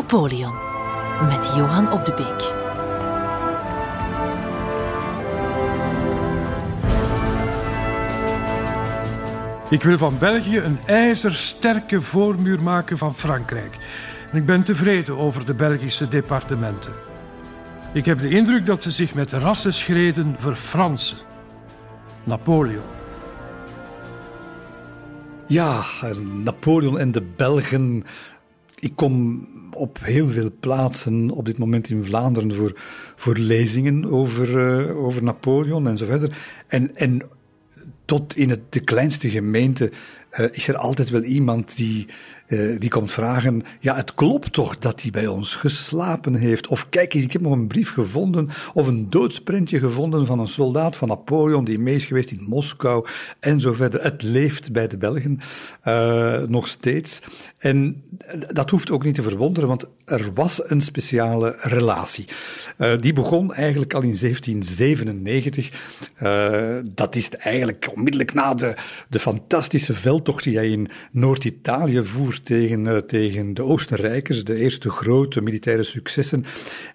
Napoleon met Johan op de Beek. Ik wil van België een ijzersterke voormuur maken van Frankrijk. En ik ben tevreden over de Belgische departementen. Ik heb de indruk dat ze zich met rassenschreden verfransen. Napoleon. Ja, Napoleon en de Belgen. Ik kom op heel veel plaatsen op dit moment in Vlaanderen voor, voor lezingen over, uh, over Napoleon en zo verder. En, en tot in het, de kleinste gemeente uh, is er altijd wel iemand die, uh, die komt vragen, ja, het klopt toch dat hij bij ons geslapen heeft? Of kijk eens, ik heb nog een brief gevonden, of een doodsprentje gevonden van een soldaat van Napoleon die mee is geweest in Moskou, en zo verder. Het leeft bij de Belgen nog steeds. En dat hoeft ook niet te verwonderen, want er was een speciale relatie. Uh, die begon eigenlijk al in 1797. Uh, dat is eigenlijk onmiddellijk na de, de fantastische veldtocht die hij in Noord-Italië voert tegen, uh, tegen de Oostenrijkers, de eerste grote militaire successen.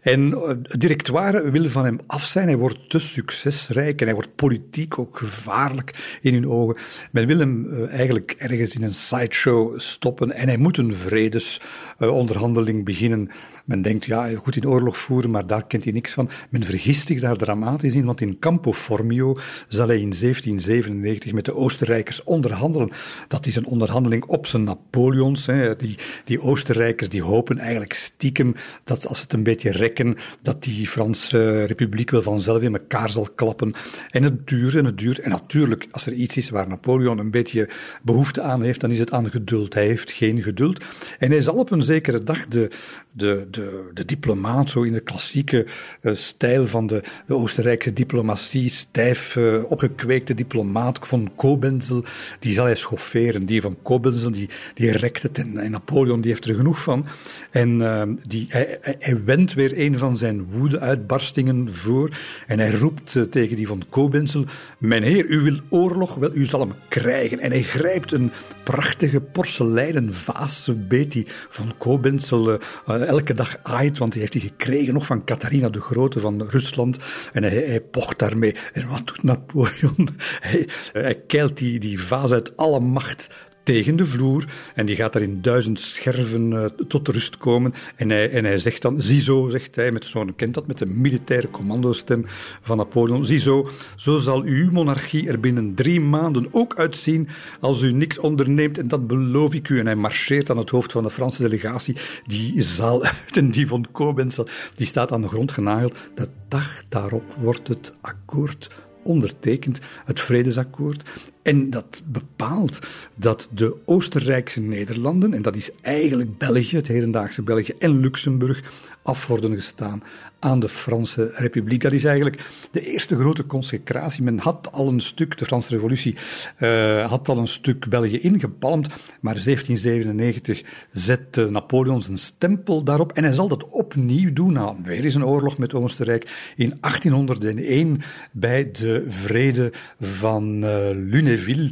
En het directoire wil van hem af zijn. Hij wordt te succesrijk en hij wordt politiek ook gevaarlijk in hun ogen. Men wil hem eigenlijk ergens in een sideshow stoppen en moet een vredesonderhandeling beginnen. Men denkt, ja, goed in oorlog voeren, maar daar kent hij niks van. Men vergist zich daar dramatisch in, want in Campo Formio zal hij in 1797 met de Oostenrijkers onderhandelen. Dat is een onderhandeling op zijn Napoleons. Hè. Die, die Oostenrijkers die hopen eigenlijk stiekem dat als het een beetje rekken, dat die Franse Republiek wel vanzelf in elkaar zal klappen. En het duurt en het duurt. En natuurlijk, als er iets is waar Napoleon een beetje behoefte aan heeft, dan is het aan geduld. Hij heeft geen geduld. En hij zal op een zekere dag de, de, de, de diplomaat, zo in de klassieke uh, stijl van de, Oostenrijkse diplomatie, stijf uh, opgekweekte diplomaat van Kobenzel, die zal hij schofferen. Die van Kobenzel, die, die rekt het en, en Napoleon die heeft er genoeg van. En uh, die, hij, hij, wendt weer een van zijn woede-uitbarstingen voor en hij roept tegen die van Kobenzel, mijn heer, u wil oorlog, wel, u zal hem krijgen. En hij grijpt een prachtige porseleinen vaas, beet hij van Kobenzel elke dag aait, want die heeft hij gekregen nog van Catharina de Grote van Rusland. En hij, pocht daarmee. En wat doet Napoleon? Hij, hij keilt die, die vaas uit alle macht tegen de vloer en die gaat daar in duizend scherven uh, tot rust komen. En hij, en hij zegt dan, ziezo, zegt hij, met zo'n, kent dat, met de militaire commandostem van Napoleon, ziezo, zo zal uw monarchie er binnen drie maanden ook uitzien als u niks onderneemt en dat beloof ik u. En hij marcheert aan het hoofd van de Franse delegatie die zaal uit en die van Koblenz, die staat aan de grond genageld. De dag daarop wordt het akkoord ondertekend, het vredesakkoord. En dat bepaalt dat de Oostenrijkse Nederlanden, en dat is eigenlijk België, het hedendaagse België en Luxemburg, af worden gestaan aan de Franse Republiek. Dat is eigenlijk de eerste grote consecratie. Men had al een stuk, de Franse Revolutie uh, had al een stuk België ingepalmd, maar 1797 zette Napoleon zijn stempel daarop en hij zal dat opnieuw doen na weer eens een oorlog met Oostenrijk in 1801 bij de vrede van uh, Lunéville.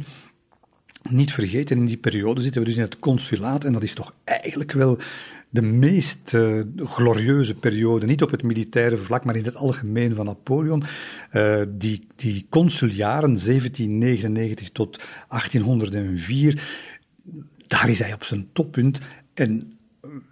Niet vergeten, in die periode zitten we dus in het consulaat en dat is toch eigenlijk wel de meest uh, glorieuze periode, niet op het militaire vlak, maar in het algemeen van Napoleon. Uh, die, die consuljaren 1799 tot 1804, daar is hij op zijn toppunt. En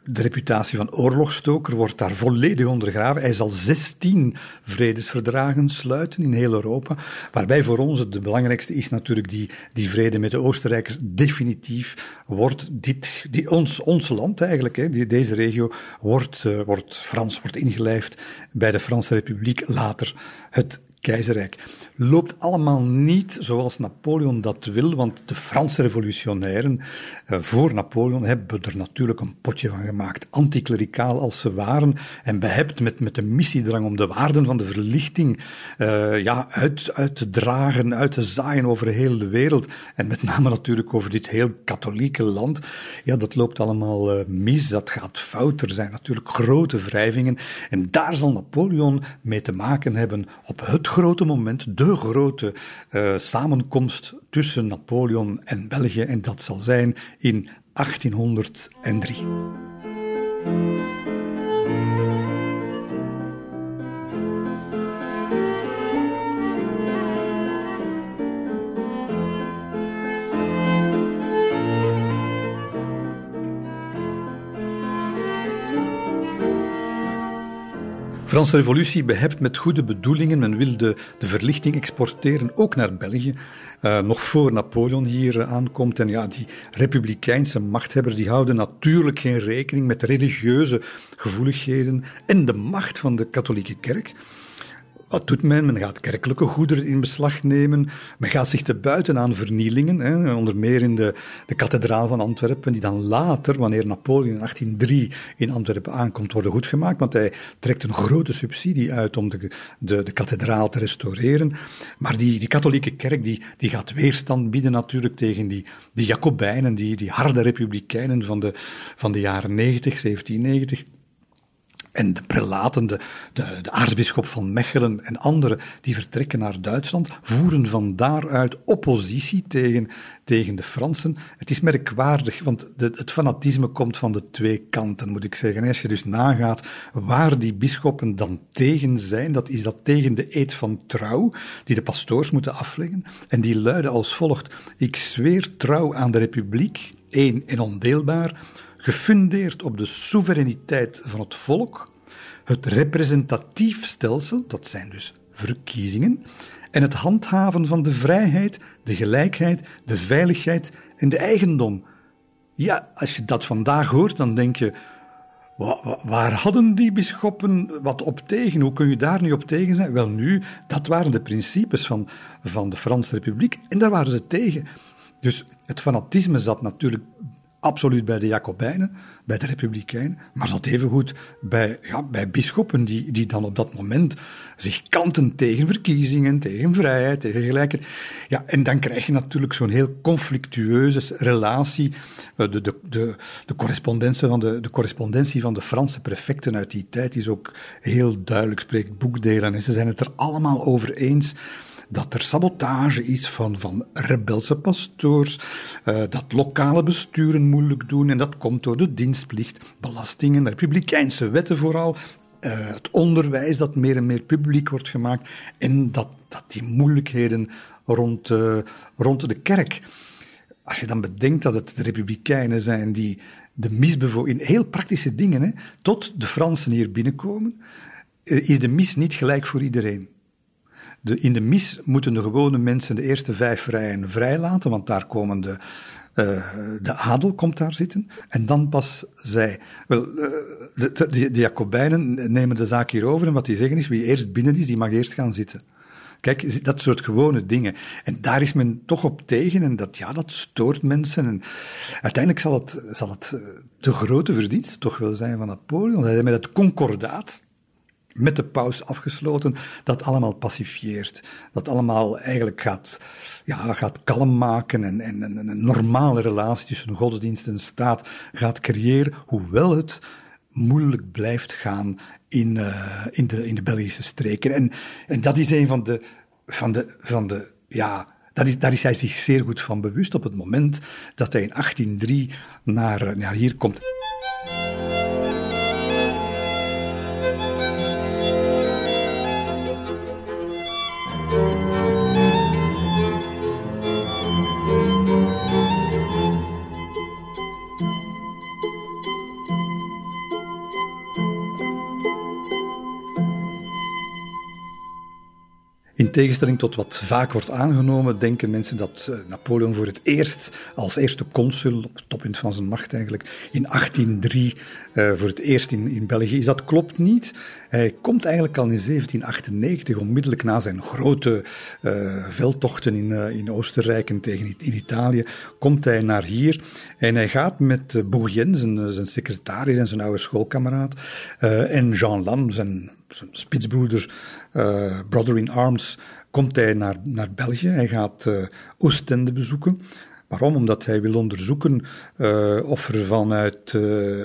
de reputatie van oorlogstoker wordt daar volledig ondergraven. Hij zal 16 vredesverdragen sluiten in heel Europa, waarbij voor ons het belangrijkste is natuurlijk die, die vrede met de Oostenrijkers. Definitief wordt dit, die, ons, ons land eigenlijk, hè, die, deze regio, wordt, uh, wordt Frans, wordt ingelijfd bij de Franse Republiek, later het keizerrijk. Loopt allemaal niet zoals Napoleon dat wil, want de Franse revolutionairen uh, voor Napoleon hebben er natuurlijk een potje van gemaakt. Anticlericaal als ze waren en behept met, met de missiedrang om de waarden van de verlichting uh, ja, uit, uit te dragen, uit te zaaien over heel de wereld. En met name natuurlijk over dit heel katholieke land. Ja, dat loopt allemaal uh, mis, dat gaat fout. Er zijn natuurlijk grote wrijvingen. En daar zal Napoleon mee te maken hebben op het grote moment, de grote uh, samenkomst tussen Napoleon en België. En dat zal zijn in 1803. Franse revolutie behept met goede bedoelingen. Men wil de, verlichting exporteren, ook naar België. Uh, nog voor Napoleon hier aankomt. En ja, die republikeinse machthebbers die houden natuurlijk geen rekening met religieuze gevoeligheden en de macht van de katholieke kerk. Wat doet men? Men gaat kerkelijke goederen in beslag nemen. Men gaat zich te buiten aan vernielingen. Hè, onder meer in de, de kathedraal van Antwerpen, die dan later, wanneer Napoleon in 1803 in Antwerpen aankomt, worden goedgemaakt. Want hij trekt een grote subsidie uit om de, de, de kathedraal te restaureren. Maar die, die katholieke kerk die, die gaat weerstand bieden natuurlijk tegen die, die Jacobijnen, die, die harde republikeinen van de, van de jaren 90, 1790. En de prelaten, de, de, aartsbisschop van Mechelen en anderen, die vertrekken naar Duitsland, voeren van daaruit oppositie tegen, tegen de Fransen. Het is merkwaardig, want de, het fanatisme komt van de twee kanten, moet ik zeggen. Als je dus nagaat waar die bisschoppen dan tegen zijn, dat is dat tegen de eed van trouw, die de pastoors moeten afleggen. En die luiden als volgt, ik zweer trouw aan de republiek, één en ondeelbaar, gefundeerd op de soevereiniteit van het volk, het representatief stelsel, dat zijn dus verkiezingen, en het handhaven van de vrijheid, de gelijkheid, de veiligheid en de eigendom. Ja, als je dat vandaag hoort, dan denk je, Waar hadden die bisschoppen wat op tegen? Hoe kun je daar nu op tegen zijn? Wel nu, dat waren de principes van, van de Franse Republiek en daar waren ze tegen. Dus het fanatisme zat natuurlijk absoluut bij de Jacobijnen, bij de Republikeinen, maar zat evengoed bij, ja, bij bisschoppen die, die dan op dat moment zich kanten tegen verkiezingen, tegen vrijheid, tegen gelijkheid. Ja, en dan krijg je natuurlijk zo'n heel conflictueuze relatie. Eh, de, de, de, de, correspondentie van de, de correspondentie van de Franse prefecten uit die tijd is ook heel duidelijk, spreekt boekdelen. En ze zijn het er allemaal over eens dat er sabotage is van, van rebelse pastoors, uh, dat lokale besturen moeilijk doen en dat komt door de dienstplicht, belastingen, republikeinse wetten vooral, uh, het onderwijs dat meer en meer publiek wordt gemaakt en dat, dat die moeilijkheden rond, uh, rond de kerk. Als je dan bedenkt dat het de republikeinen zijn die de misbevo in heel praktische dingen, hè, tot de Fransen hier binnenkomen, is de mis niet gelijk voor iedereen. De, in de mis moeten de gewone mensen de eerste vijf vrijen vrijlaten, want daar komen de, uh, de adel komt daar zitten. En dan pas zij. Wel, uh, de, de, de, Jacobijnen nemen de zaak hier over en wat die zeggen is, wie eerst binnen is, die mag eerst gaan zitten. Kijk, dat soort gewone dingen. En daar is men toch op tegen en dat, ja, dat stoort mensen. En uiteindelijk zal het, zal het eh, de grote verdienste toch wel zijn van Napoleon. Hij met het concordaat, met de paus afgesloten, dat allemaal pacifieert. Dat allemaal eigenlijk gaat, ja, gaat kalm maken en, en, en een normale relatie tussen godsdienst en staat gaat creëren, hoewel het moeilijk blijft gaan in, uh, in, de, in de Belgische streken. En, en dat is een van de, van de, van de ja, dat is, daar is hij zich zeer goed van bewust op het moment dat hij in 1803 naar, naar hier komt. In tegenstelling tot wat vaak wordt aangenomen, denken mensen dat eh, Napoleon voor het eerst, als eerste consul, op het toppunt van zijn macht eigenlijk, in 1803 uh, eh, voor het eerst in, in België is. Dat klopt niet. Hij komt eigenlijk al in 1798, onmiddellijk na zijn grote uh, veldtochten in, in Oostenrijk en tegen in Italië, komt hij naar hier. En hij gaat met Bourrienne, zijn, zijn secretaris en zijn oude schoolkameraad, en Jean Lam, zijn spitsbroeder, uh, Brother in Arms, komt hij naar, naar België. Hij gaat uh, Oostende bezoeken. Waarom? Omdat hij wil onderzoeken uh, of er vanuit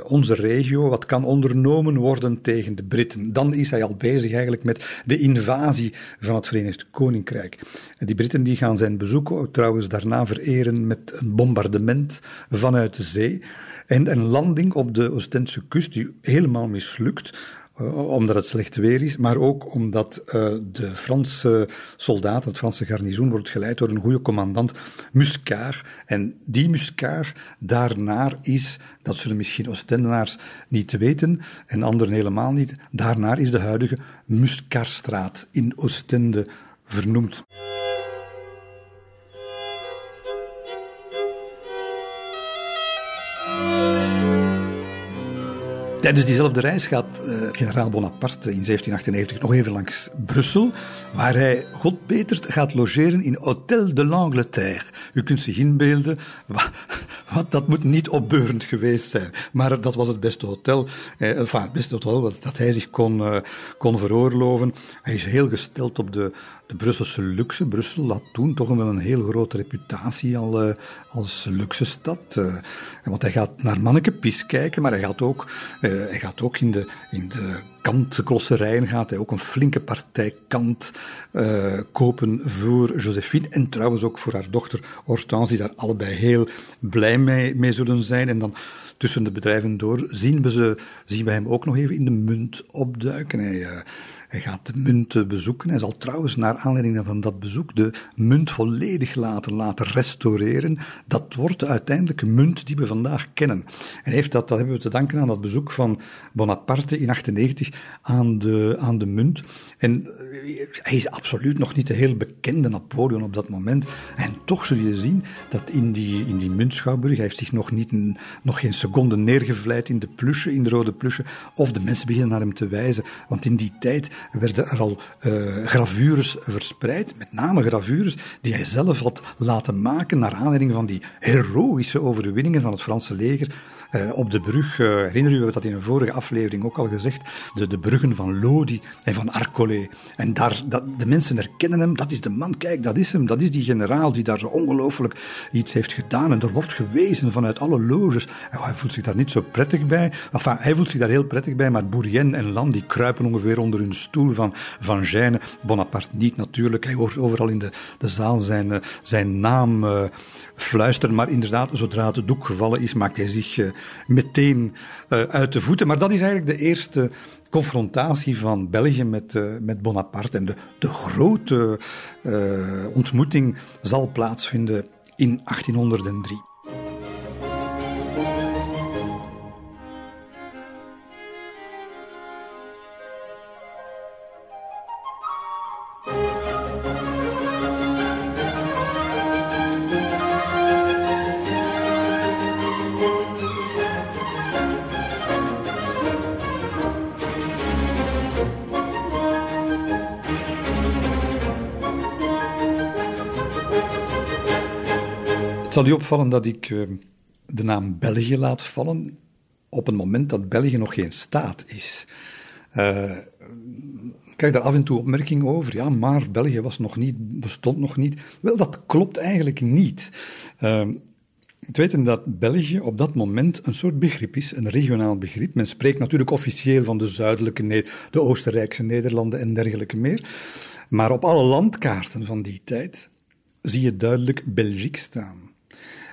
onze regio wat kan ondernomen worden tegen de Britten. Dan is hij al bezig eigenlijk met de invasie van het Verenigd Koninkrijk. En die Britten die gaan zijn bezoek trouwens daarna vereren met een bombardement vanuit de zee. En een landing op de Oostendse kust die helemaal mislukt omdat het slecht weer is, maar ook omdat de Franse soldaten, het Franse garnizoen, wordt geleid door een goede commandant, Muscard. En die Muscard, daarnaar is, dat zullen misschien Oostendenaars niet weten, en anderen helemaal niet, daarnaar is de huidige Muscardstraat in Oostende vernoemd. Tijdens diezelfde reis gaat uh, generaal Bonaparte in 1798 nog even langs Brussel, waar hij, God betert, gaat logeren in Hôtel de l'Angleterre. U kunt zich inbeelden, wat, wat, dat moet niet opbeurend geweest zijn. Maar dat was het beste hotel, eh, enfin, het beste hotel dat hij zich kon, uh, kon veroorloven. Hij is heel gesteld op de, de Brusselse luxe. Brussel had toen toch wel een heel grote reputatie al, uh, als luxe stad. Uh, want hij gaat naar Manneke kijken, maar hij gaat ook, uh, hij gaat ook in de, in de kantklosserijen gaat hij ook een flinke partij kant kopen voor Josephine. En trouwens ook voor haar dochter Hortense, die daar allebei heel blij mee, mee zullen zijn. En dan tussen de bedrijven door zien we, ze, zien we hem ook nog even in de munt opduiken. Hij gaat de munt bezoeken. Hij zal trouwens naar aanleiding van dat bezoek de munt volledig laten, laten restaureren. Dat wordt de uiteindelijke munt die we vandaag kennen. En heeft dat, dat hebben we te danken aan dat bezoek van Bonaparte in 98 aan de, aan de munt. En hij is absoluut nog niet de heel bekende Napoleon op dat moment. En toch zul je zien dat in die, in die muntschouwburg, hij heeft zich nog, niet, nog geen seconde neergevleid in de plusje, in de rode plusje, of de mensen beginnen naar hem te wijzen. Want in die tijd werden er al uh, gravures verspreid, met name gravures die hij zelf had laten maken naar aanleiding van die heroïsche overwinningen van het Franse leger uh, op de brug, uh, herinner u, we dat in een vorige aflevering ook al gezegd, de, de bruggen van Lodi en van Arcolé. En daar, dat, de mensen herkennen hem, dat is de man, kijk, dat is hem, dat is die generaal die daar zo ongelooflijk iets heeft gedaan. En er wordt gewezen vanuit alle loges. En hij voelt zich daar niet zo prettig bij. Enfin, hij voelt zich daar heel prettig bij, maar Bourrienne en Land, die kruipen ongeveer onder hun stoel van, van Gêne. Bonaparte niet natuurlijk, hij hoort overal in de, de zaal zijn, uh, zijn naam fluisteren. Maar inderdaad, zodra het doek gevallen is, maakt hij zich uh, meteen uh, uit de voeten. Maar dat is eigenlijk de eerste confrontatie van België met, uh, met Bonaparte. En de, de grote ontmoeting zal plaatsvinden in 1803. Zal u opvallen dat ik uh, de naam België laat vallen op het moment dat België nog geen staat is. Uh, ik krijg daar af en toe opmerkingen over. Ja, maar België was nog niet, bestond nog niet. Wel, dat klopt eigenlijk niet. Uh, het weten dat België op dat moment een soort begrip is, een regionaal begrip. Men spreekt natuurlijk officieel van de zuidelijke, de Oostenrijkse Nederlanden en dergelijke meer. Maar op alle landkaarten van die tijd zie je duidelijk Belgique staan.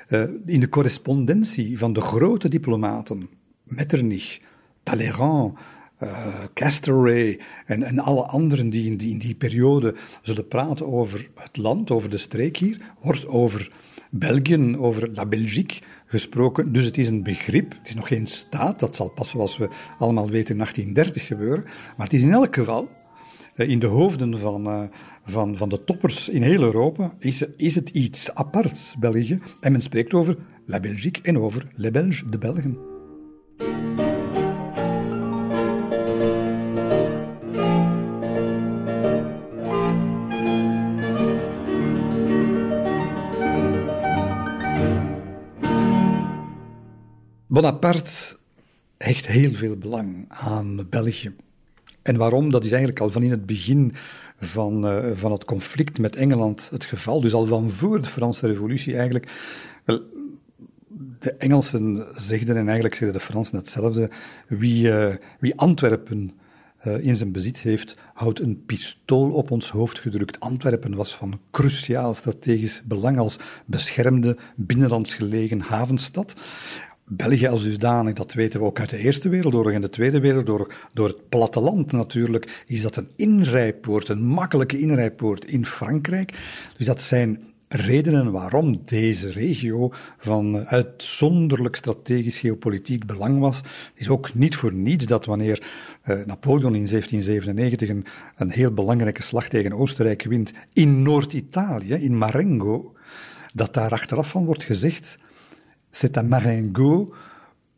Uh, in de correspondentie van de grote diplomaten, Metternich, Talleyrand, uh, Castlereagh en, en alle anderen die in, die in die periode zullen praten over het land, over de streek hier, wordt over België, over La Belgique gesproken. Dus het is een begrip, het is nog geen staat, dat zal pas zoals we allemaal weten in 1830 gebeuren, maar het is in elk geval uh, in de hoofden van, van, van de toppers in heel Europa is, is het iets aparts, België. En men spreekt over La Belgique en over Les Belges, de Belgen. Bonaparte hecht heel veel belang aan België. En waarom? Dat is eigenlijk al van in het begin van, uh, van het conflict met Engeland het geval. Dus al van voor de Franse Revolutie eigenlijk. Wel, de Engelsen zegden, en eigenlijk zeggen de Fransen hetzelfde, wie, uh, wie Antwerpen uh, in zijn bezit heeft, houdt een pistool op ons hoofd gedrukt. Antwerpen was van cruciaal strategisch belang als beschermde, binnenlands gelegen havenstad. België als dusdanig, dat weten we ook uit de Eerste Wereldoorlog en de Tweede Wereldoorlog, door het platteland natuurlijk, is dat een inrijpoort, een makkelijke inrijpoort in Frankrijk. Dus dat zijn redenen waarom deze regio van uitzonderlijk strategisch geopolitiek belang was. Het is ook niet voor niets dat wanneer uh, Napoleon in 1797 een, een heel belangrijke slag tegen Oostenrijk wint in Noord-Italië, in Marengo, dat daar achteraf van wordt gezegd, c'est à Marengo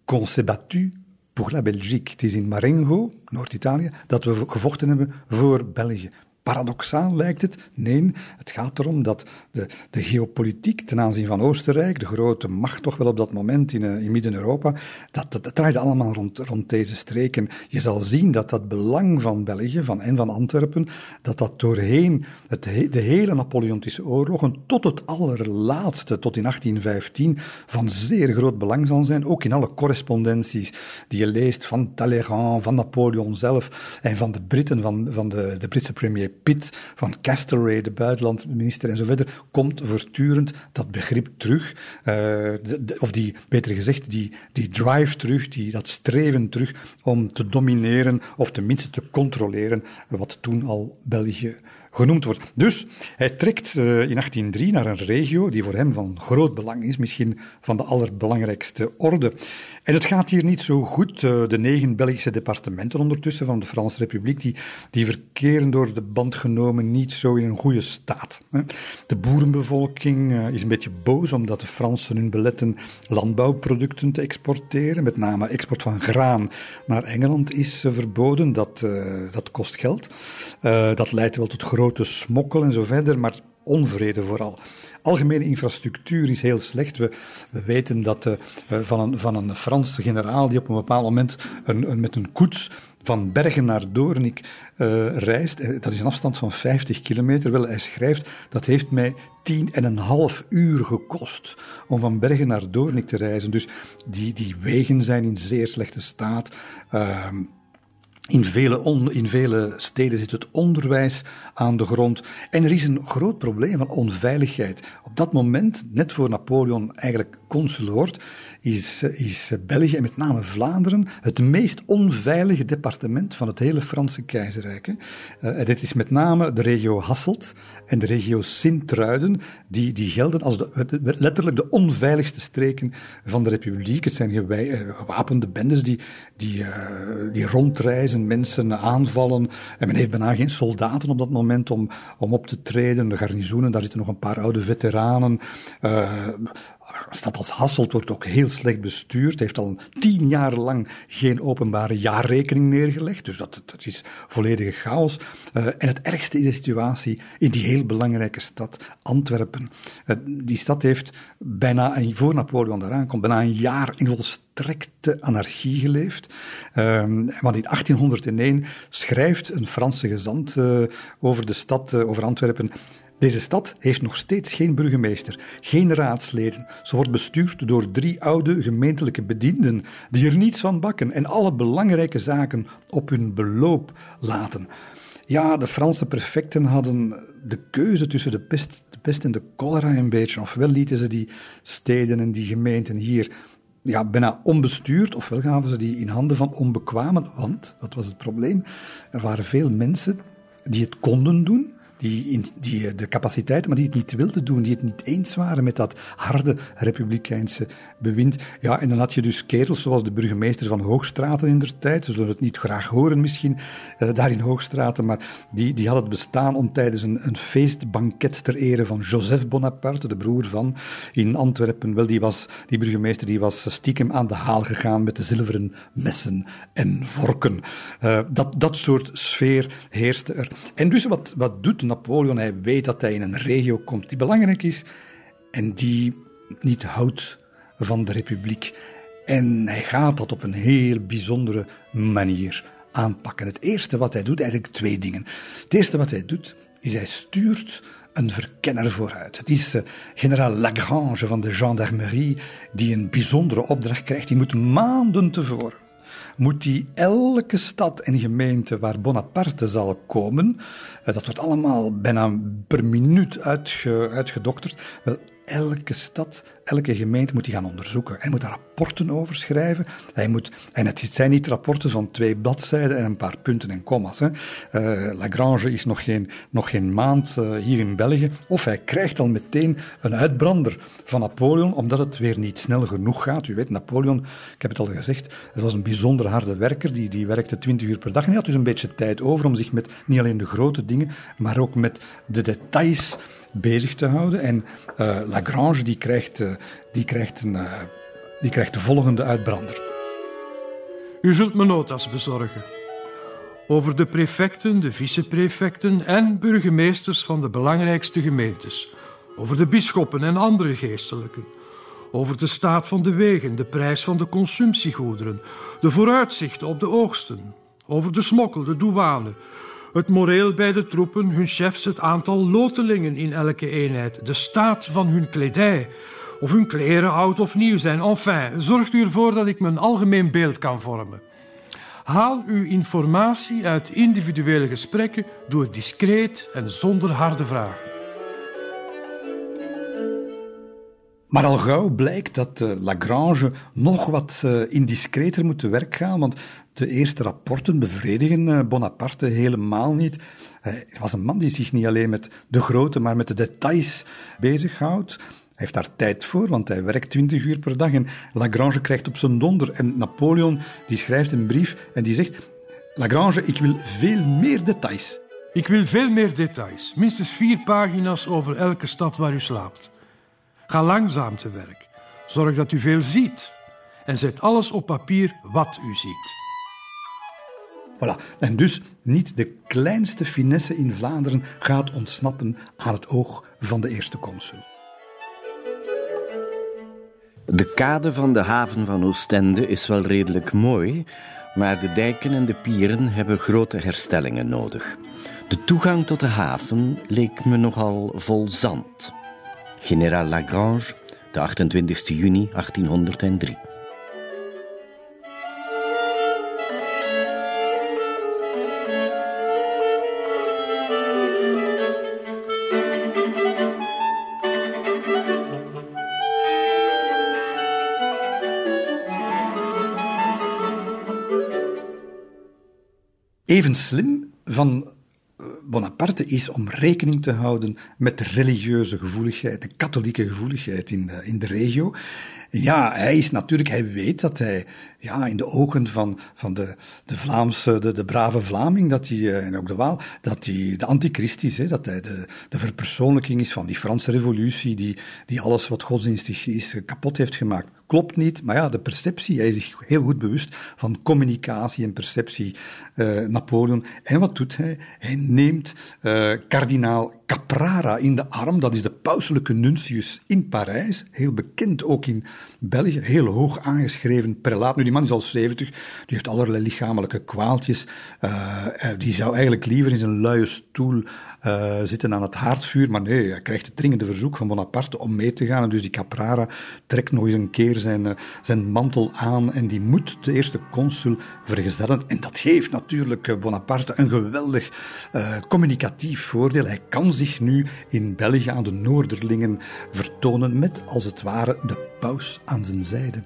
qu'on s'est battu pour la Belgique. Het is in Marengo, Noord-Italië, dat we gevochten hebben voor België. Paradoxaal lijkt het. Nee, het gaat erom dat de, de geopolitiek ten aanzien van Oostenrijk, de grote macht toch wel op dat moment in, uh, in Midden-Europa, dat, dat, dat draaide allemaal rond, rond deze streken. Je zal zien dat dat belang van België van, en van Antwerpen, dat dat doorheen het, de hele Napoleontische oorlogen tot het allerlaatste, tot in 1815, van zeer groot belang zal zijn. Ook in alle correspondenties die je leest van Talleyrand, van Napoleon zelf en van de Britten, van, van de, de Britse premier Pitt, van Castlereagh, de buitenlandminister en zo verder, komt voortdurend dat begrip terug, uh, of die, beter gezegd, die, die drive terug, die, dat streven terug om te domineren of tenminste te controleren wat toen al België genoemd wordt. Dus hij trekt uh, in 1803 naar een regio die voor hem van groot belang is, misschien van de allerbelangrijkste orde. En het gaat hier niet zo goed. Uh, de negen Belgische departementen ondertussen van de Franse Republiek, die, die verkeren door de band genomen niet zo in een goede staat. De boerenbevolking uh, is een beetje boos omdat de Fransen hun beletten landbouwproducten te exporteren. Met name export van graan naar Engeland is verboden. Dat, dat kost geld. dat leidt wel tot grote smokkel en zo verder, maar onvrede vooral. Algemene infrastructuur is heel slecht. We, we weten dat uh, van, een, van een Franse generaal die op een bepaald moment een, met een koets van Bergen naar Doornik uh, reist. Dat is een afstand van 50 kilometer. Wel, hij schrijft, dat heeft mij tien en een half uur gekost om van Bergen naar Doornik te reizen. Dus die, die wegen zijn in zeer slechte staat. Uh, in vele, in vele steden zit het onderwijs aan de grond. En er is een groot probleem van onveiligheid. Op dat moment, net voor Napoleon eigenlijk consul wordt, is, is België en met name Vlaanderen het meest onveilige departement van het hele Franse keizerrijk. Uh, dit is met name de regio Hasselt en de regio Sint-Truiden, die, die gelden als de, letterlijk de onveiligste streken van de republiek. Het zijn eh, gewapende bendes die, die, uh, die rondreizen, mensen aanvallen. En men heeft bijna geen soldaten op dat moment om, om op te treden. De garnizoenen, daar zitten nog een paar oude veteranen. Uh, een stad als Hasselt wordt ook heel slecht bestuurd. heeft al tien jaar lang geen openbare jaarrekening neergelegd. Dus dat, is volledige chaos. Uh, en het ergste is de situatie in die heel belangrijke stad Antwerpen. Uh, die stad heeft bijna, een, voor Napoleon eraan komt, bijna een jaar in volstrekte anarchie geleefd. Um, want in 1801 schrijft een Franse gezant uh, over de stad, over Antwerpen. Deze stad heeft nog steeds geen burgemeester, geen raadsleden. Ze wordt bestuurd door drie oude gemeentelijke bedienden die er niets van bakken en alle belangrijke zaken op hun beloop laten. Ja, de Franse prefecten hadden de keuze tussen de pest, de pest en de cholera een beetje. Ofwel lieten ze die steden en die gemeenten hier ja, bijna onbestuurd, ofwel gaven ze die in handen van onbekwamen. Want, wat was het probleem? Er waren veel mensen die het konden doen, die, die de capaciteiten, maar die het niet wilden doen, die het niet eens waren met dat harde republikeinse bewind. Ja, en dan had je dus kerels zoals de burgemeester van Hoogstraten in der tijd, ze zullen het niet graag horen misschien, uh, daar in Hoogstraten, maar die, die had het bestaan om tijdens een, een feestbanket ter ere van Joseph Bonaparte, de broer van, in Antwerpen, wel, die, was, die burgemeester die was stiekem aan de haal gegaan met de zilveren messen en vorken. Uh, dat, dat soort sfeer heerste er. En dus wat, wat doet Napoleon, hij weet dat hij in een regio komt die belangrijk is en die niet houdt van de republiek. En hij gaat dat op een heel bijzondere manier aanpakken. Het eerste wat hij doet, eigenlijk twee dingen. Het eerste wat hij doet, is hij stuurt een verkenner vooruit. Het is uh, generaal Lagrange van de gendarmerie die een bijzondere opdracht krijgt. Die moet maanden tevoren moet hij elke stad en gemeente waar Bonaparte zal komen, eh, dat wordt allemaal bijna per minuut uitge, uitgedokterd, wel, elke stad, elke gemeente moet hij gaan onderzoeken. Hij moet daar rapporten over schrijven. Hij moet, en het zijn niet rapporten van twee bladzijden en een paar punten en commas. Hè. Uh, Lagrange is nog geen, nog geen maand uh, hier in België. Of hij krijgt al meteen een uitbrander van Napoleon, omdat het weer niet snel genoeg gaat. U weet, Napoleon, ik heb het al gezegd, het was een bijzonder harde werker. Die, die werkte 20 uur per dag en hij had dus een beetje tijd over om zich met niet alleen de grote dingen, maar ook met de details bezig te houden. En uh, Lagrange die krijgt, uh, die, krijgt een, uh, die krijgt de volgende uitbrander. U zult me notas bezorgen. Over de prefecten, de viceprefecten en burgemeesters van de belangrijkste gemeentes. Over de bisschoppen en andere geestelijken. Over de staat van de wegen, de prijs van de consumptiegoederen, de vooruitzichten op de oogsten. Over de smokkel, de douane, het moreel bij de troepen, hun chefs, het aantal lotelingen in elke eenheid, de staat van hun kledij, of hun kleren oud of nieuw zijn. Enfin, zorgt u ervoor dat ik een algemeen beeld kan vormen. Haal uw informatie uit individuele gesprekken door discreet en zonder harde vragen. Maar al gauw blijkt dat uh, Lagrange nog wat uh, indiscreter moet te werk gaan, want de eerste rapporten bevredigen uh, Bonaparte helemaal niet. Hij was een man die zich niet alleen met de grote, maar met de details bezighoudt. Hij heeft daar tijd voor, want hij werkt 20 uur per dag en Lagrange krijgt op zijn donder. En Napoleon die schrijft een brief en die zegt: Lagrange, ik wil veel meer details. Ik wil veel meer details. Minstens vier pagina's over elke stad waar u slaapt. Ga langzaam te werk. Zorg dat u veel ziet. En zet alles op papier wat u ziet. Voilà. En dus niet de kleinste finesse in Vlaanderen gaat ontsnappen aan het oog van de eerste consul. De kade van de haven van Oostende is wel redelijk mooi, maar de dijken en de pieren hebben grote herstellingen nodig. De toegang tot de haven leek me nogal vol zand. Generaal Lagrange, de 28 juni 1803. Even slim van Bonaparte is om rekening te houden met de religieuze gevoeligheid, de katholieke gevoeligheid in de, in de regio. Ja, hij is natuurlijk, hij weet dat hij ja, in de ogen van, van de, de Vlaamse, de, de brave Vlaming, dat hij, eh, en ook de Waal, dat hij de antichrist is, hè, dat hij de, de verpersoonlijking is van die Franse revolutie, die, die alles wat godsdienstig is kapot heeft gemaakt. Klopt niet, maar ja, de perceptie, hij is zich heel goed bewust van communicatie en perceptie, uh, Napoleon. En wat doet hij? Hij neemt uh, kardinaal Caprara in de arm, dat is de pauselijke nuntius in Parijs, heel bekend ook in België, heel hoog aangeschreven prelaat. Nu, die man is al 70, die heeft allerlei lichamelijke kwaaltjes. Uh, die zou eigenlijk liever in zijn luie stoel zitten aan het haardvuur, maar nee, hij krijgt het dringende verzoek van Bonaparte om mee te gaan. En dus die Caprara trekt nog eens een keer zijn, uh, zijn mantel aan en die moet de eerste consul vergezellen. En dat geeft natuurlijk Bonaparte een geweldig communicatief voordeel. Hij kan zich nu in België aan de Noorderlingen vertonen met, als het ware, de paus aan zijn zijde.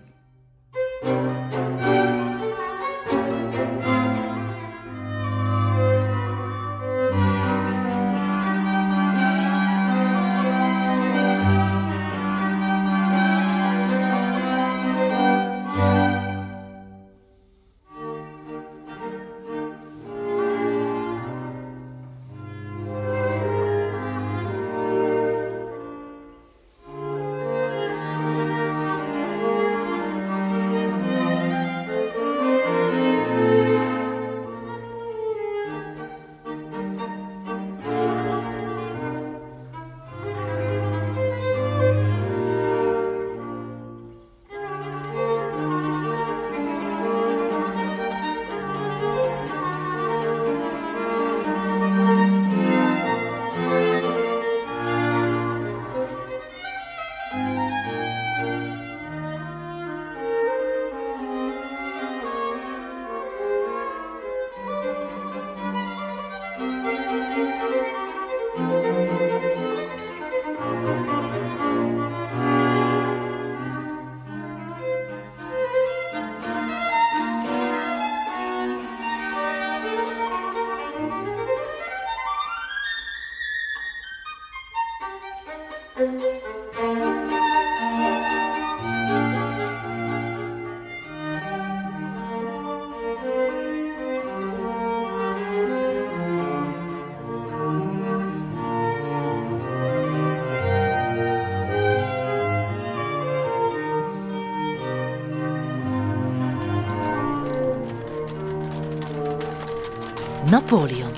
Napoleon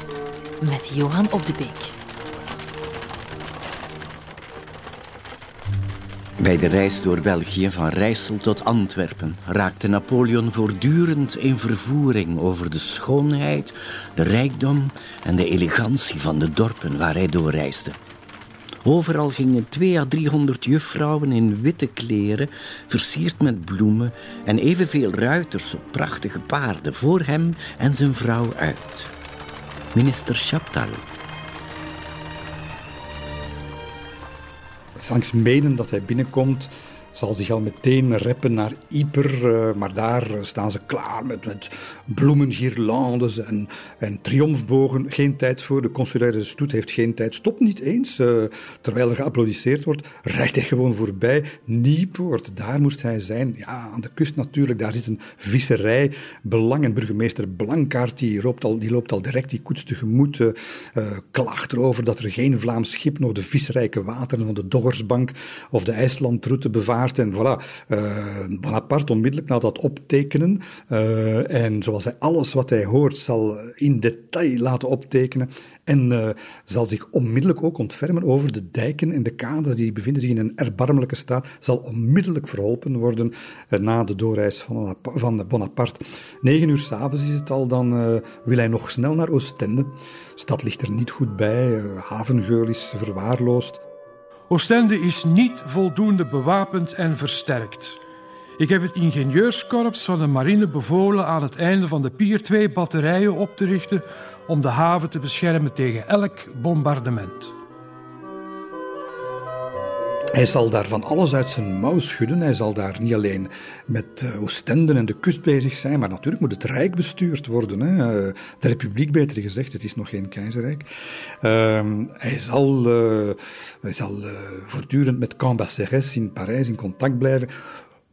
met Johan op de Beek. Bij de reis door België van Rijssel tot Antwerpen raakte Napoleon voortdurend in vervoering over de schoonheid, de rijkdom en de elegantie van de dorpen waar hij doorreisde. Overal gingen twee à driehonderd juffrouwen in witte kleren, versierd met bloemen, en evenveel ruiters op prachtige paarden voor hem en zijn vrouw uit. Minister Chaptal. Langs menen dat hij binnenkomt, zal zich al meteen reppen naar Yper, uh, maar daar staan ze klaar met, met bloemengirlandes en, en triomfbogen. Geen tijd voor, de consulaire stoet heeft geen tijd. Stop niet eens, uh, terwijl er geapplaudisseerd wordt, rijdt hij gewoon voorbij. Nieuwpoort, daar moest hij zijn. Ja, aan de kust natuurlijk, daar zit een visserij. Belang en burgemeester Blankaart, die loopt al, die loopt al direct die koets tegemoet, uh, klaagt erover dat er geen Vlaams schip nog de visrijke wateren van de Doggersbank of de IJslandroute bevaart en voilà, uh, Bonaparte onmiddellijk na dat optekenen, uh, en zoals hij alles wat hij hoort zal in detail laten optekenen, en uh, zal zich onmiddellijk ook ontfermen over de dijken en de kades die bevinden zich in een erbarmelijke staat, zal onmiddellijk verholpen worden na de doorreis van, van Bonaparte. Negen uur s'avonds is het al, dan wil hij nog snel naar Oostende. De stad ligt er niet goed bij, havengeul is verwaarloosd. Oostende is niet voldoende bewapend en versterkt. Ik heb het ingenieurskorps van de marine bevolen aan het einde van de pier twee batterijen op te richten om de haven te beschermen tegen elk bombardement. Hij zal daar van alles uit zijn mouw schudden. Hij zal daar niet alleen met uh, Oostende en de kust bezig zijn, maar natuurlijk moet het Rijk bestuurd worden. Hè. Uh, de Republiek, beter gezegd, het is nog geen keizerrijk. Uh, hij zal, uh, hij zal voortdurend met Cambacérès in Parijs in contact blijven.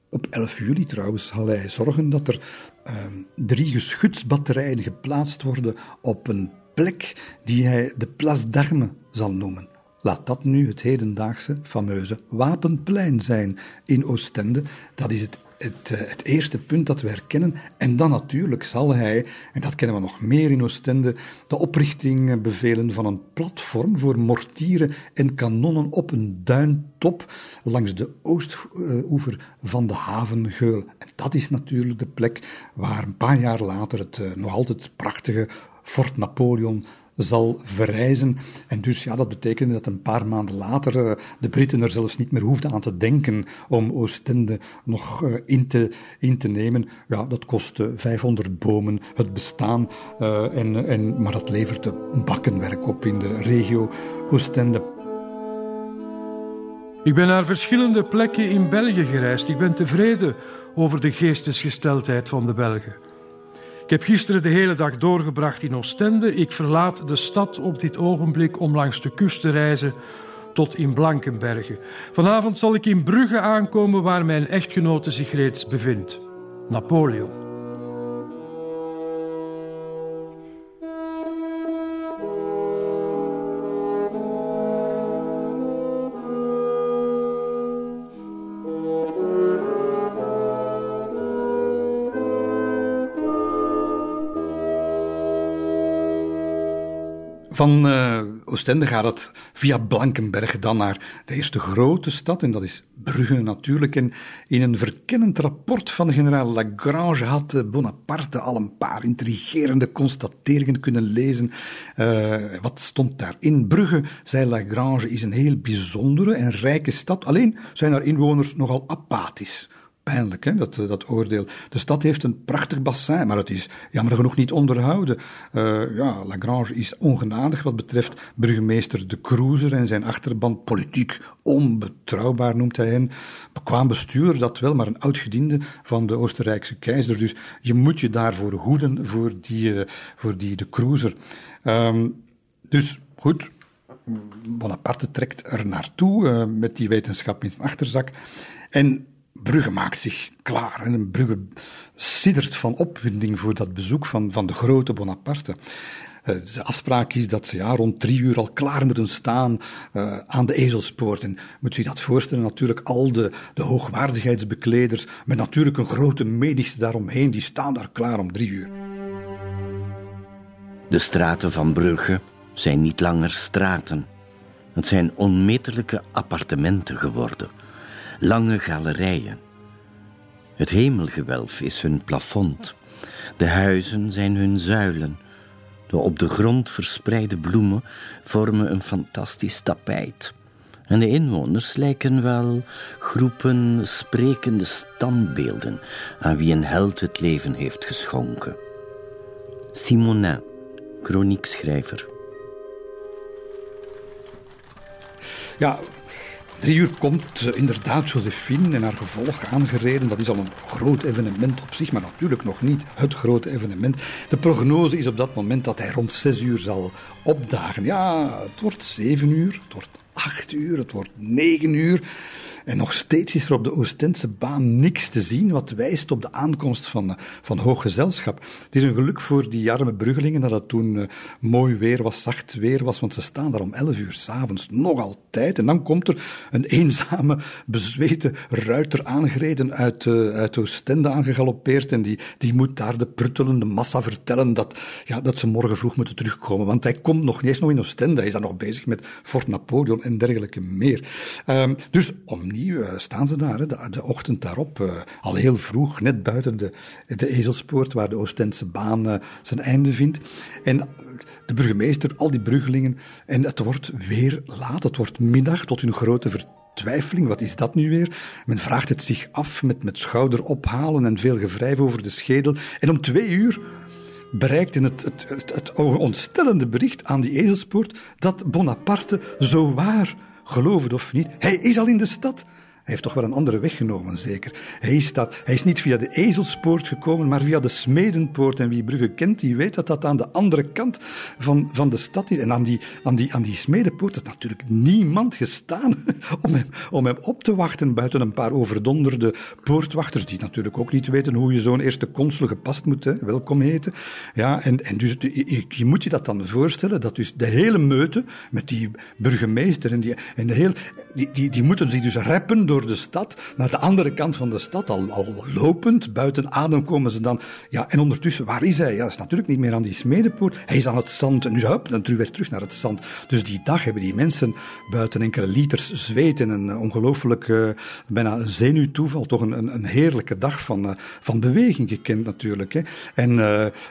Op 11 juli trouwens zal hij zorgen dat er ehm, drie geschutsbatterijen geplaatst worden op een plek die hij de Place d'Armes zal noemen. Laat dat nu het hedendaagse fameuze Wapenplein zijn in Oostende. Dat is het, het, eh, het, eerste punt dat we herkennen. En dan natuurlijk zal hij, en dat kennen we nog meer in Oostende, de oprichting bevelen van een platform voor mortieren en kanonnen op een duintop langs de oostoever van de havengeul. En dat is natuurlijk de plek waar een paar jaar later het eh, nog altijd prachtige Fort Napoleon zal verrijzen. En dus ja, dat betekende dat een paar maanden later uh, de Britten er zelfs niet meer hoefden aan te denken om Oostende nog uh, in, te, in te nemen. Ja, dat kostte 500 bomen, het bestaan, uh, en, en, maar dat leverde bakkenwerk op in de regio Oostende. Ik ben naar verschillende plekken in België gereisd. Ik ben tevreden over de geestesgesteldheid van de Belgen. Ik heb gisteren de hele dag doorgebracht in Oostende. Ik verlaat de stad op dit ogenblik om langs de kust te reizen tot in Blankenbergen. Vanavond zal ik in Brugge aankomen waar mijn echtgenote zich reeds bevindt. Napoleon. Van uh, Oostende gaat het via Blankenberg dan naar de eerste grote stad, en dat is Brugge natuurlijk. En in een verkennend rapport van generaal Lagrange had Bonaparte al een paar intrigerende constateringen kunnen lezen. Uh, wat stond daarin? Brugge, zei Lagrange, is een heel bijzondere en rijke stad. Alleen zijn haar inwoners nogal apathisch pijnlijk, hè, dat, dat oordeel. De stad heeft een prachtig bassin, maar het is jammer genoeg niet onderhouden. Uh, ja, Lagrange is ongenadig wat betreft burgemeester De Cruiser en zijn achterban. Politiek onbetrouwbaar noemt hij hen. Bekwaam bestuur, dat wel, maar een oud-gediende van de Oostenrijkse keizer. Dus je moet je daarvoor hoeden, voor die, uh, voor die De Cruiser. Um, dus goed, Bonaparte trekt er naartoe met die wetenschap in zijn achterzak. En Brugge maakt zich klaar. En Brugge siddert van opwinding voor dat bezoek van, van de grote Bonaparte. Uh, de afspraak is dat ze ja, rond drie uur al klaar moeten staan uh, aan de ezelspoort. En moet u dat voorstellen, natuurlijk al de, de hoogwaardigheidsbekleders, met natuurlijk een grote menigte daaromheen, die staan daar klaar om drie uur. De straten van Brugge zijn niet langer straten. Het zijn onmetelijke appartementen geworden, lange galerijen. Het hemelgewelf is hun plafond. De huizen zijn hun zuilen. De op de grond verspreide bloemen vormen een fantastisch tapijt. En de inwoners lijken wel groepen sprekende standbeelden aan wie een held het leven heeft geschonken. Simonin, chroniekschrijver. Ja, drie uur komt uh, inderdaad Josephine en haar gevolg aangereden. Dat is al een groot evenement op zich, maar natuurlijk nog niet het grote evenement. De prognose is op dat moment dat hij rond zes uur zal opdagen. Ja, het wordt zeven uur, het wordt acht uur, het wordt negen uur. En nog steeds is er op de Oostendse baan niks te zien wat wijst op de aankomst van, van hoog gezelschap. Het is een geluk voor die arme bruggelingen dat het toen uh, mooi weer was, zacht weer was, want ze staan daar om elf uur s'avonds nog altijd. En dan komt er een eenzame, bezweten ruiter aangereden uit, uh, uit Oostende aangegalopeerd en die, die moet daar de pruttelende massa vertellen dat, ja, dat ze morgen vroeg moeten terugkomen. Want hij komt nog niet eens nog in Oostende, hij is dan nog bezig met Fort Napoleon en dergelijke meer. Um, dus om uh, staan ze daar, de, ochtend daarop, uh, al heel vroeg, net buiten de, de Ezelspoort, waar de Oostense baan uh, zijn einde vindt. En de burgemeester, al die bruggelingen, en het wordt weer laat, het wordt middag, tot hun grote vertwijfeling. Wat is dat nu weer? Men vraagt het zich af met, met schouder ophalen en veel gewrijf over de schedel. En om twee uur bereikt in het, het, het, het ontstellende bericht aan die Ezelspoort dat Bonaparte zo waar geloof het of niet, hij is al in de stad. Heeft toch wel een andere weg genomen, zeker. Hij is, dat, hij is niet via de Ezelspoort gekomen, maar via de Smedenpoort. En wie Brugge kent, die weet dat dat aan de andere kant van, van de stad is. En aan die, aan die, aan die Smedenpoort is natuurlijk niemand gestaan om hem, om hem op te wachten, buiten een paar overdonderde poortwachters, die natuurlijk ook niet weten hoe je zo'n eerste consul gepast moet welkom heten. Ja, en, en dus je, je moet je dat dan voorstellen, dat dus de hele meute met die burgemeester en, die, en de heel, die, die, die moeten zich dus reppen door de stad, naar de andere kant van de stad, al, al lopend, buiten adem komen ze dan. Ja, en ondertussen, waar is hij? Ja, dat is natuurlijk niet meer aan die smedepoort. Hij is aan het zand. En nu hup, dan weer terug naar het zand. Dus die dag hebben die mensen buiten enkele liters zweet en een ongelooflijk, uh, bijna zenuwtoeval, toch een, een, een heerlijke dag van, uh, van beweging gekend natuurlijk. Hè. En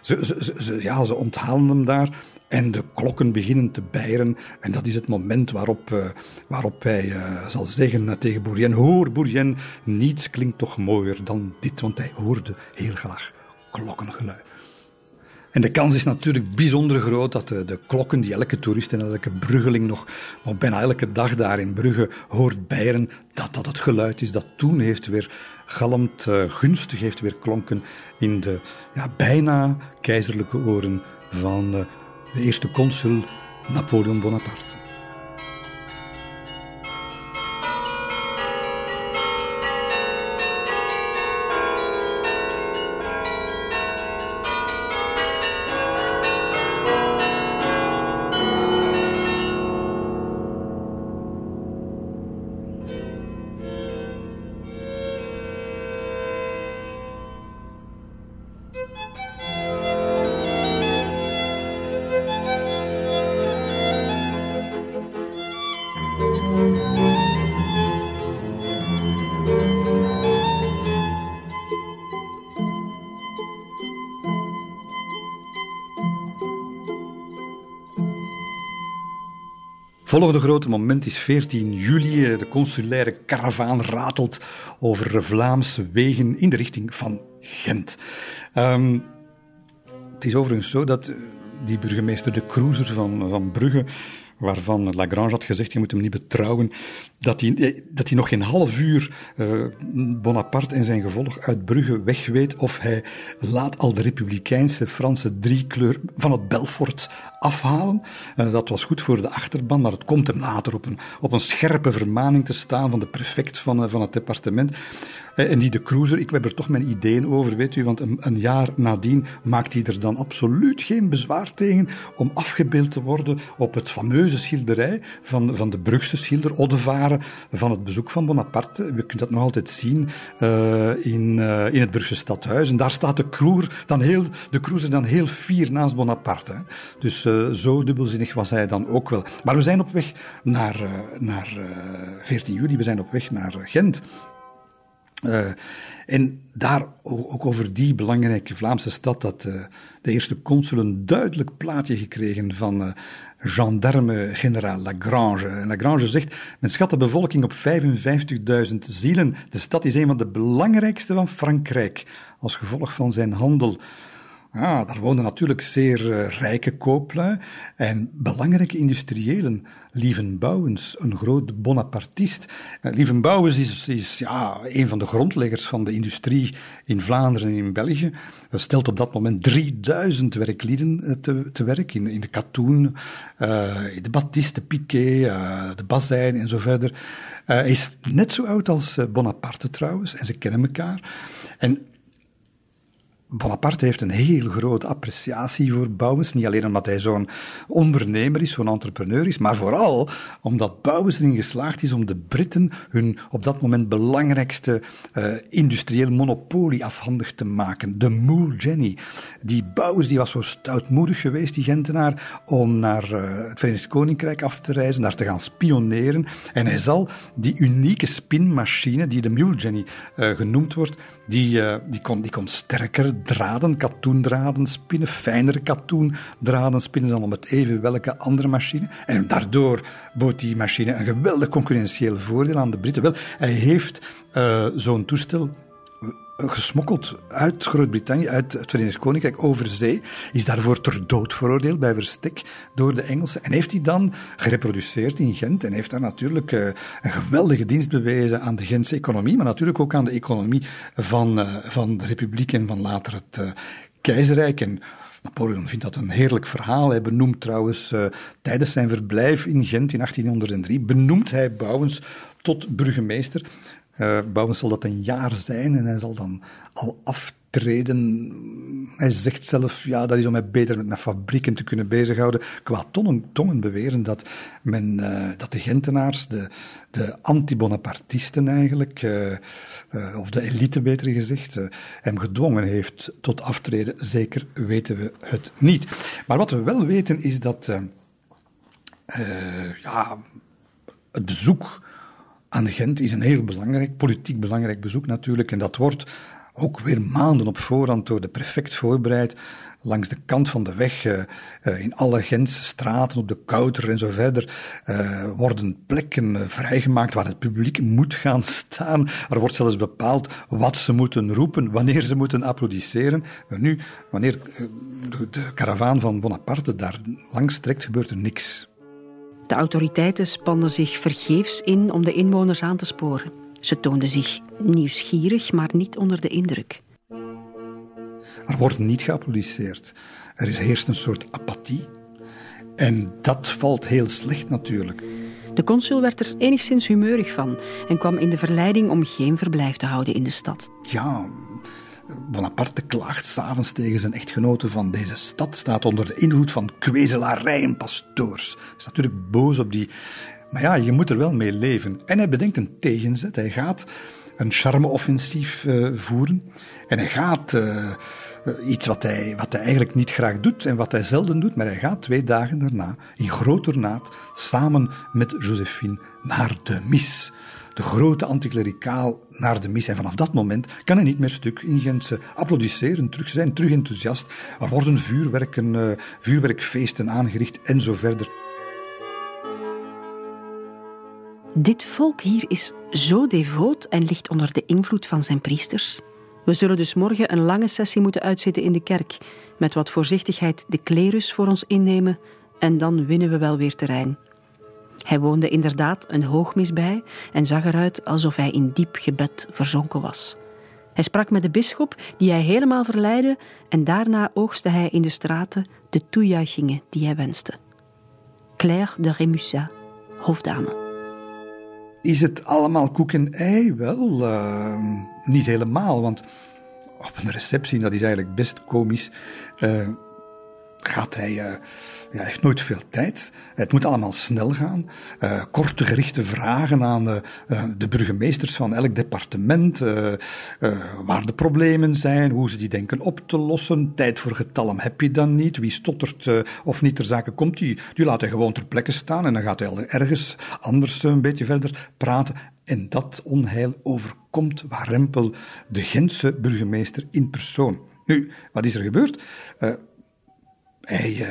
ze, ze, ja, ze onthalen hem daar. En de klokken beginnen te bijren. En dat is het moment waarop, uh, waarop hij uh, zal zeggen uh, tegen Bourrienne: Hoor, Bourrienne, niets klinkt toch mooier dan dit. Want hij hoorde heel graag klokkengeluid. En de kans is natuurlijk bijzonder groot dat de, de, klokken die elke toerist en elke bruggeling nog, nog bijna elke dag daar in Brugge hoort bijren, dat dat het geluid is dat toen heeft weer galmt, gunstig heeft weer klonken in de ja, bijna keizerlijke oren van de eerste consul Napoleon Bonaparte. Volgende grote moment is 14 juli. De consulaire karavaan ratelt over Vlaamse wegen in de richting van Gent. Um, het is overigens zo dat die burgemeester de Cruiser van, van Brugge waarvan Lagrange had gezegd, je moet hem niet betrouwen, dat hij, eh, dat hij nog geen half uur uh, Bonaparte en zijn gevolg uit Brugge wegweet of hij laat al de republikeinse Franse driekleur van het Belfort afhalen. Uh, dat was goed voor de achterban, maar het komt hem later op een, op een scherpe vermaning te staan van de prefect van, van het departement. En die de cruiser, ik heb er toch mijn ideeën over, weet u, want een, jaar nadien maakt hij er dan absoluut geen bezwaar tegen om afgebeeld te worden op het fameuze schilderij van, van de Brugse schilder Oddevaren van het bezoek van Bonaparte. Je kunt dat nog altijd zien uh, in, uh, in het Brugse stadhuis. En daar staat de kroer dan heel, de kroezer dan heel fier naast Bonaparte. Dus uh, zo dubbelzinnig was hij dan ook wel. Maar we zijn op weg naar, naar 14 juli, we zijn op weg naar Gent. Uh, en daar ook over die belangrijke Vlaamse stad, dat uh, de eerste consul een duidelijk plaatje gekregen van uh, gendarme-generaal Lagrange. En Lagrange zegt, men schat de bevolking op 55.000 zielen. De stad is een van de belangrijkste van Frankrijk, als gevolg van zijn handel. Ja, daar woonden natuurlijk zeer uh, rijke kooplui en belangrijke industriëlen. Lieven een groot Bonapartist. Uh, Lieven is, is ja, een van de grondleggers van de industrie in Vlaanderen en in België. Hij stelt op dat moment 3000 werklieden uh, te, te werk in, in de katoen, de Batiste, de Piquet, de Bazijn en zo verder. hij is net zo oud als Bonaparte trouwens en ze kennen elkaar. En Bonaparte heeft een heel grote appreciatie voor Bouwens. Niet alleen omdat hij zo'n ondernemer is, zo'n entrepreneur is, maar vooral omdat Bouwens erin geslaagd is om de Britten hun op dat moment belangrijkste uh, industrieel monopolie afhandig te maken. De Moule Jenny. Die Bouwens die was zo stoutmoedig geweest, die Gentenaar, om naar uh, het Verenigd Koninkrijk af te reizen, daar te gaan spioneren. En hij zal die unieke spinmachine, die de Mule Jenny uh, genoemd wordt, die, die, kon, die kon sterker draden, katoendraden spinnen, fijnere katoendraden spinnen dan om het even welke andere machine. En daardoor bood die machine een geweldig concurrentieel voordeel aan de Britten. Wel, hij heeft uh, zo'n toestel gesmokkeld uit Groot-Brittannië, uit het Verenigd Koninkrijk, over zee, is daarvoor ter dood veroordeeld bij verstek door de Engelsen en heeft hij dan gereproduceerd in Gent en heeft daar natuurlijk uh, een geweldige dienst bewezen aan de Gentse economie, maar natuurlijk ook aan de economie van, uh, van de Republiek en van later het uh, keizerrijk. En Napoleon vindt dat een heerlijk verhaal. Hij benoemt trouwens tijdens zijn verblijf in Gent in 1803, benoemt hij Bouwens tot burgemeester. Uh, Bouwens zal dat een jaar zijn en hij zal dan al aftreden. Hij zegt zelf, ja, dat is om mij beter met mijn fabrieken te kunnen bezighouden. Qua tongen, tongen beweren dat, men, uh, dat de Gentenaars, de, de anti-Bonapartisten eigenlijk, uh, of de elite beter gezegd, hem gedwongen heeft tot aftreden. Zeker weten we het niet. Maar wat we wel weten is dat ja, het bezoek aan Gent is een heel belangrijk, politiek belangrijk bezoek natuurlijk. En dat wordt ook weer maanden op voorhand door de prefect voorbereid. Langs de kant van de weg, uh, uh, in alle Gentse straten, op de Kouter en zo verder, uh, worden plekken vrijgemaakt waar het publiek moet gaan staan. Er wordt zelfs bepaald wat ze moeten roepen, wanneer ze moeten applaudisseren. Nu, wanneer de, de karavaan van Bonaparte daar langs trekt, gebeurt er niks. De autoriteiten spanden zich vergeefs in om de inwoners aan te sporen. Ze toonden zich nieuwsgierig, maar niet onder de indruk. Er wordt niet geapplaudisseerd. Er is heerst een soort apathie. En dat valt heel slecht natuurlijk. De consul werd er enigszins humeurig van en kwam in de verleiding om geen verblijf te houden in de stad. Ja, Bonaparte klaagt s'avonds tegen zijn echtgenote van deze stad staat onder de invloed van kwezelarij pastoors. Is natuurlijk boos op die... Maar ja, je moet er wel mee leven. En hij bedenkt een tegenzet. Hij gaat een charme-offensief uh, voeren. En hij gaat uh, iets wat hij, wat hij eigenlijk niet graag doet en wat hij zelden doet, maar hij gaat twee dagen daarna in groot ornaat samen met Josephine naar de mis de grote anticlericaal naar de mis. En vanaf dat moment kan hij niet meer stuk in Gent. Ze applaudisseren terug, ze zijn terug enthousiast. Er worden vuurwerken, uh, vuurwerkfeesten aangericht en zo verder. Dit volk hier is zo devoot en ligt onder de invloed van zijn priesters. We zullen dus morgen een lange sessie moeten uitzitten in de kerk, met wat voorzichtigheid de klerus voor ons innemen en dan winnen we wel weer terrein. Hij woonde inderdaad een hoogmis bij en zag eruit alsof hij in diep gebed verzonken was. Hij sprak met de bisschop, die hij helemaal verleidde, en daarna oogste hij in de straten de toejuichingen die hij wenste. Claire de Remusat, hofdame. Is het allemaal koek en ei? Wel, uh, niet helemaal, want op een receptie, dat is eigenlijk best komisch, uh, gaat hij, uh, ja, heeft nooit veel tijd. Het moet allemaal snel gaan. Uh, korte gerichte vragen aan uh, de burgemeesters van elk departement, waar de problemen zijn, hoe ze die denken op te lossen. Tijd voor getallen heb je dan niet. Wie stottert of niet ter zake komt, die, die laat hij gewoon ter plekke staan en dan gaat hij ergens anders een beetje verder praten. En dat onheil overkomt Warempel, de Gentse burgemeester in persoon. Nu, wat is er gebeurd? Hij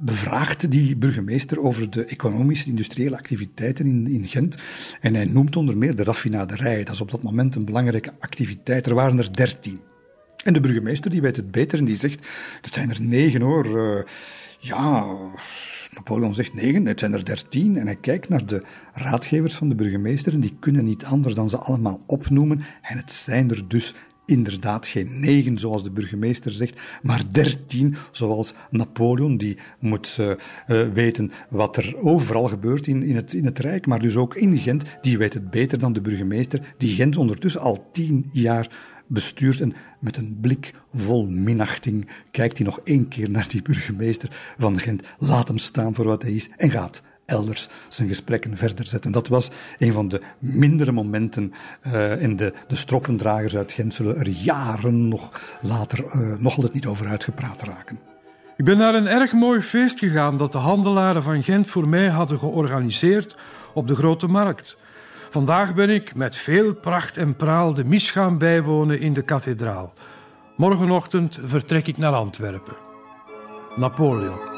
bevraagt die burgemeester over de economische industriële activiteiten in, in Gent. En hij noemt onder meer de raffinaderij. Dat is op dat moment een belangrijke activiteit. Er waren er dertien. En de burgemeester die weet het beter en die zegt, het zijn er negen hoor. Uh, ja, Napoleon zegt negen, het zijn er dertien. En hij kijkt naar de raadgevers van de burgemeester en die kunnen niet anders dan ze allemaal opnoemen. En het zijn er dus inderdaad geen negen, zoals de burgemeester zegt, maar dertien, zoals Napoleon, die moet uh, uh, weten wat er overal gebeurt in, in, het, in het Rijk, maar dus ook in Gent, die weet het beter dan de burgemeester, die Gent ondertussen al tien jaar bestuurt en met een blik vol minachting kijkt hij nog één keer naar die burgemeester van Gent, laat hem staan voor wat hij is en gaat elders zijn gesprekken verder zetten. Dat was een van de mindere momenten uh, en de, de stroppendragers uit Gent zullen er jaren nog later uh, nog altijd niet over uitgepraat raken. Ik ben naar een erg mooi feest gegaan dat de handelaren van Gent voor mij hadden georganiseerd op de Grote Markt. Vandaag ben ik met veel pracht en praal de mis gaan bijwonen in de kathedraal. Morgenochtend vertrek ik naar Antwerpen. Napoleon.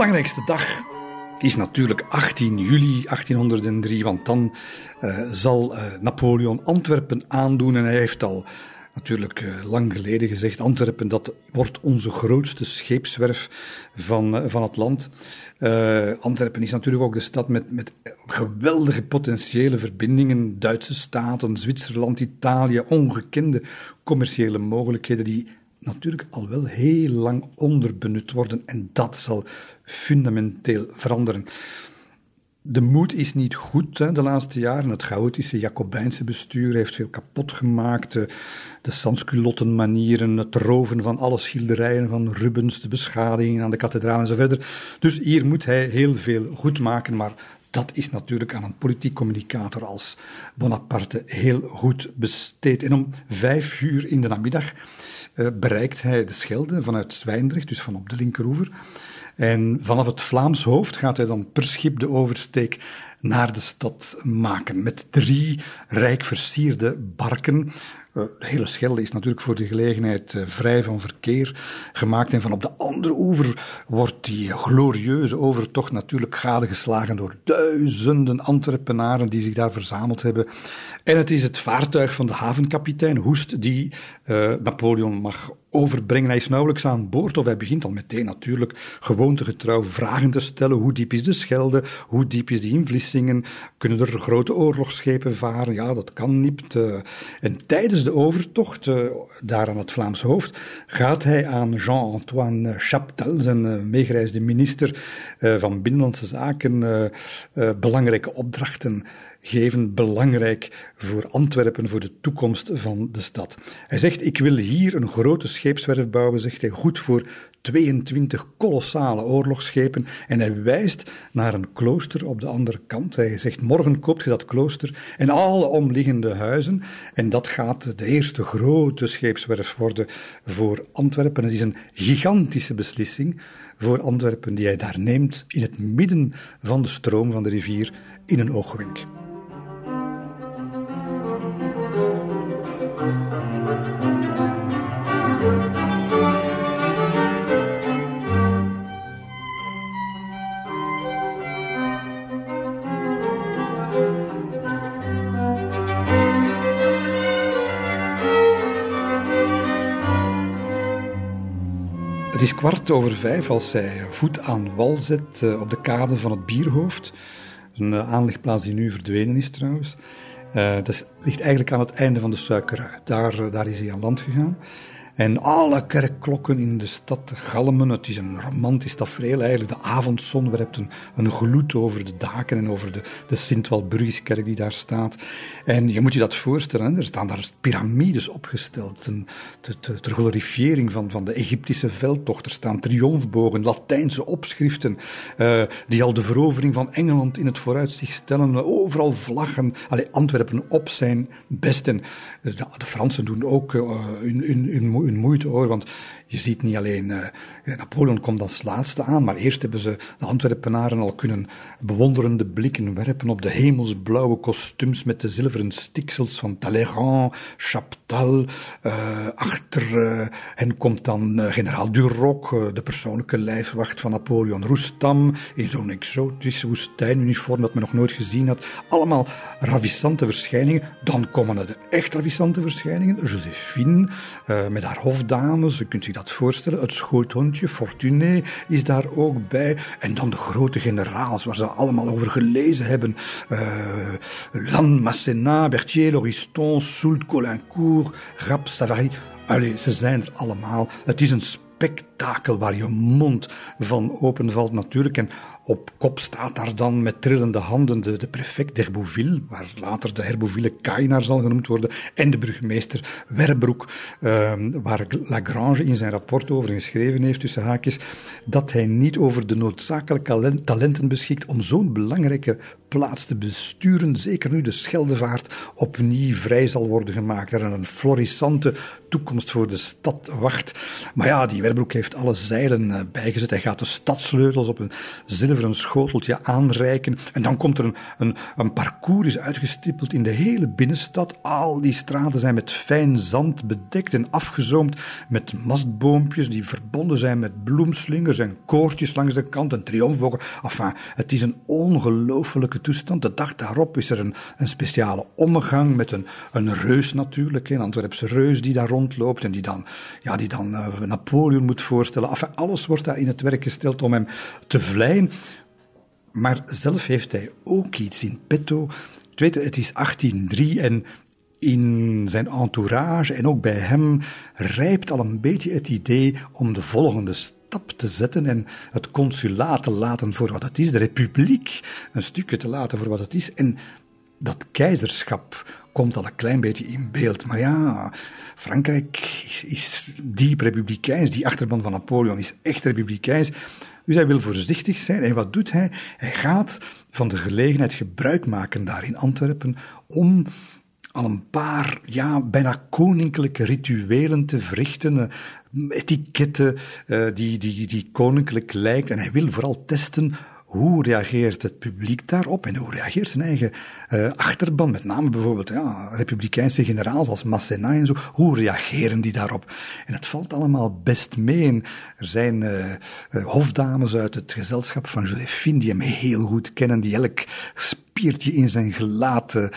Belangrijkste dag is natuurlijk 18 juli 1803, want dan uh, zal uh, Napoleon Antwerpen aandoen en hij heeft al natuurlijk uh, lang geleden gezegd, Antwerpen dat wordt onze grootste scheepswerf van, van het land. Antwerpen is natuurlijk ook de stad met, met geweldige potentiële verbindingen, Duitse staten, Zwitserland, Italië, ongekende commerciële mogelijkheden die natuurlijk al wel heel lang onderbenut worden en dat zal fundamenteel veranderen. De moed is niet goed hè, de laatste jaren. Het chaotische Jacobijnse bestuur heeft veel kapot gemaakt. De, de sansculottenmanieren, het roven van alle schilderijen van Rubens, de beschadigingen aan de kathedraal en verder. Dus hier moet hij heel veel goed maken, maar dat is natuurlijk aan een politiek communicator als Bonaparte heel goed besteed. En om vijf uur in de namiddag bereikt hij de Schelde vanuit Zwijndrecht, dus van op de linkeroever. En vanaf het Vlaams hoofd gaat hij dan per schip de oversteek naar de stad maken. Met drie rijk versierde barken. Eh, de hele Schelde is natuurlijk voor de gelegenheid eh, vrij van verkeer gemaakt. En van op de andere oever wordt die glorieuze overtocht natuurlijk gadegeslagen door duizenden Antwerpenaren die zich daar verzameld hebben. En het is het vaartuig van de havenkapitein Hoest die uh, Napoleon mag overbrengen. Hij is nauwelijks aan boord of hij begint al meteen natuurlijk gewoontegetrouw vragen te stellen. Hoe diep is de Schelde? Hoe diep is de Invlissingen? Kunnen er grote oorlogsschepen varen? Ja, dat kan niet. Uh, en tijdens de overtocht, uh, daar aan het Vlaamse hoofd, gaat hij aan Jean-Antoine Chaptal, zijn meegereisde minister van Binnenlandse Zaken, belangrijke opdrachten geven belangrijk voor Antwerpen, voor de toekomst van de stad. Hij zegt, ik wil hier een grote scheepswerf bouwen, zegt hij, goed voor 22 kolossale oorlogsschepen. En hij wijst naar een klooster op de andere kant. Hij zegt, morgen koopt je dat klooster en alle omliggende huizen. En dat gaat de eerste grote scheepswerf worden voor Antwerpen. Het is een gigantische beslissing voor Antwerpen die hij daar neemt in het midden van de stroom van de rivier in een oogwenk. Het is kwart over vijf als zij voet aan wal zet eh, op de kade van het Bierhoofd. Een eh, aanlegplaats die nu verdwenen is trouwens. Uh, dat ligt eigenlijk aan het einde van de suikerrui. Daar, daar is hij aan land gegaan. En alle kerkklokken in de stad galmen. Het is een romantisch tafereel. Eigenlijk de avondzon werpt een, een gloed over de daken en over de, de Sint-Walburgiskerk die daar staat. En je moet je dat voorstellen. Er staan daar piramides opgesteld. Een, ter, glorifiering van, van de Egyptische veldtocht. Er staan triomfbogen, Latijnse opschriften. Uh, die al de verovering van Engeland in het vooruitzicht stellen. Overal vlaggen. Allee, Antwerpen op zijn best. En de, de Fransen doen ook uh, hun, hun hun moeite hoor, want je ziet niet alleen, uh, Napoleon komt als laatste aan, maar eerst hebben ze de Antwerpenaren al kunnen bewonderende blikken werpen op de hemelsblauwe kostuums met de zilveren stiksels van Talleyrand, Chaptal. Uh, achter uh, hen komt dan generaal Duroc, de persoonlijke lijfwacht van Napoleon Roestam, in zo'n exotische woestijnuniform dat men nog nooit gezien had. Allemaal ravissante verschijningen. Dan komen er de echt ravissante verschijningen. Josephine, met haar hofdames, je kunt zich dat voorstellen. Het Fortuné, is daar ook bij. En dan de grote generaals, waar ze allemaal over gelezen hebben. Uh, Lannes, Masséna, Berthier, Lauriston, Soult, Colincourt, Rap, Savary. Allee, ze zijn er allemaal. Het is een spektakel waar je mond van openvalt natuurlijk. En op kop staat daar dan met trillende handen de, de prefect d'Herbouville, waar later de Herbouville Kainaar zal genoemd worden, en de burgemeester Werbroek, uh, waar Lagrange in zijn rapport over geschreven heeft, tussen haakjes, dat hij niet over de noodzakelijke talenten beschikt om zo'n belangrijke plaats te besturen, zeker nu de Scheldevaart opnieuw vrij zal worden gemaakt. Er een florissante toekomst voor de stad wacht. Maar ja, die Werbroek heeft alle zeilen eh, bijgezet. Hij gaat de stadsleutels op een zilveren schoteltje aanreiken. En dan komt er een, een, parcours is uitgestippeld in de hele binnenstad. Al die straten zijn met fijn zand bedekt en afgezoomd met mastboompjes die verbonden zijn met bloemslingers en koortjes langs de kant en triomfbogen. Enfin, het is een ongelofelijke toestand. De dag daarop is er een, een speciale omgang met een, een reus natuurlijk, een Antwerpse reus die daar en die dan, ja, die dan uh, Napoleon moet voorstellen. Enfin, alles wordt daar in het werk gesteld om hem te vleien. Maar zelf heeft hij ook iets in petto. Het is 1803 en in zijn entourage en ook bij hem rijpt al een beetje het idee om de volgende stap te zetten en het consulaat te laten voor wat het is, de republiek een stukje te laten voor wat het is. En dat keizerschap komt al een klein beetje in beeld. Maar ja, Frankrijk is, is diep republikeins. Die achterban van Napoleon is echt republikeins. Dus hij wil voorzichtig zijn. En wat doet hij? Hij gaat van de gelegenheid gebruik maken daar in Antwerpen om al een paar, ja, bijna koninklijke rituelen te verrichten, uh, etiketten uh, die, die, die koninklijk lijkt. En hij wil vooral testen hoe reageert het publiek daarop en hoe reageert zijn eigen uh, achterban, met name bijvoorbeeld ja, republikeinse generaals als Masséna en zo, hoe reageren die daarop? En het valt allemaal best mee. er zijn uh, hofdames uit het gezelschap van Josephine die hem heel goed kennen, die elk spiertje in zijn gelaat, de,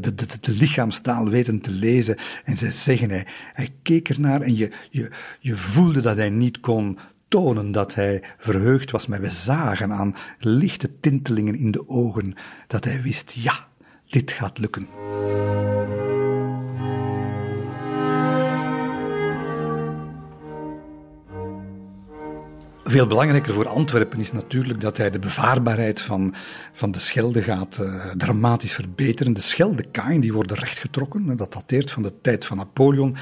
de, de, de, lichaamstaal weten te lezen. En ze zeggen, hij, hij keek ernaar en je, je, je voelde dat hij niet kon tonen dat hij verheugd was, maar we zagen aan lichte tintelingen in de ogen dat hij wist, ja, dit gaat lukken. Veel belangrijker voor Antwerpen is natuurlijk dat hij de bevaarbaarheid van, van de Schelde gaat uh, dramatisch verbeteren. De Scheldekaien die worden rechtgetrokken. Dat dateert van de tijd van Napoleon.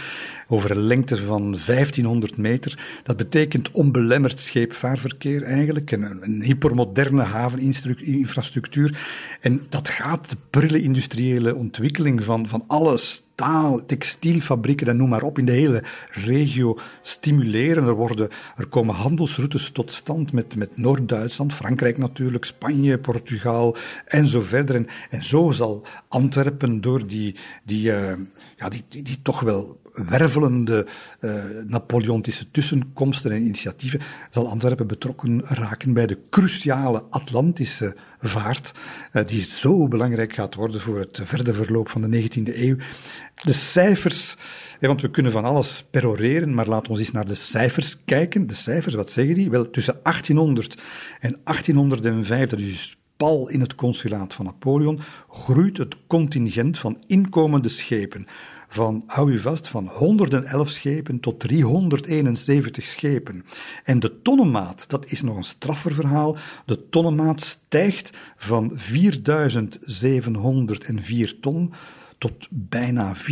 Over een lengte van 1500 meter. Dat betekent onbelemmerd scheepvaarverkeer eigenlijk. Een, een hypermoderne haveninfrastructuur. En dat gaat de prille industriële ontwikkeling van, van alles staal, textielfabrieken en noem maar op in de hele regio stimuleren. Er, worden, er komen handelsroutes tot stand met, met Noord-Duitsland, Frankrijk natuurlijk, Spanje, Portugal en zo verder. En, en zo zal Antwerpen door die, die, uh, ja, die, die, die, toch wel wervelende uh, Napoleontische tussenkomsten en initiatieven, zal Antwerpen betrokken raken bij de cruciale Atlantische vaart, die zo belangrijk gaat worden voor het verder verloop van de 19e eeuw. De cijfers, want we kunnen van alles peroreren, maar laten we eens naar de cijfers kijken. De cijfers, wat zeggen die? Wel, tussen 1800 en 1805, dat dus pal in het consulaat van Napoleon, groeit het contingent van inkomende schepen van, hou u vast, van 111 schepen tot 371 schepen. En de tonnenmaat, dat is nog een straffer verhaal, de tonnenmaat stijgt van 4704 ton tot bijna 34.000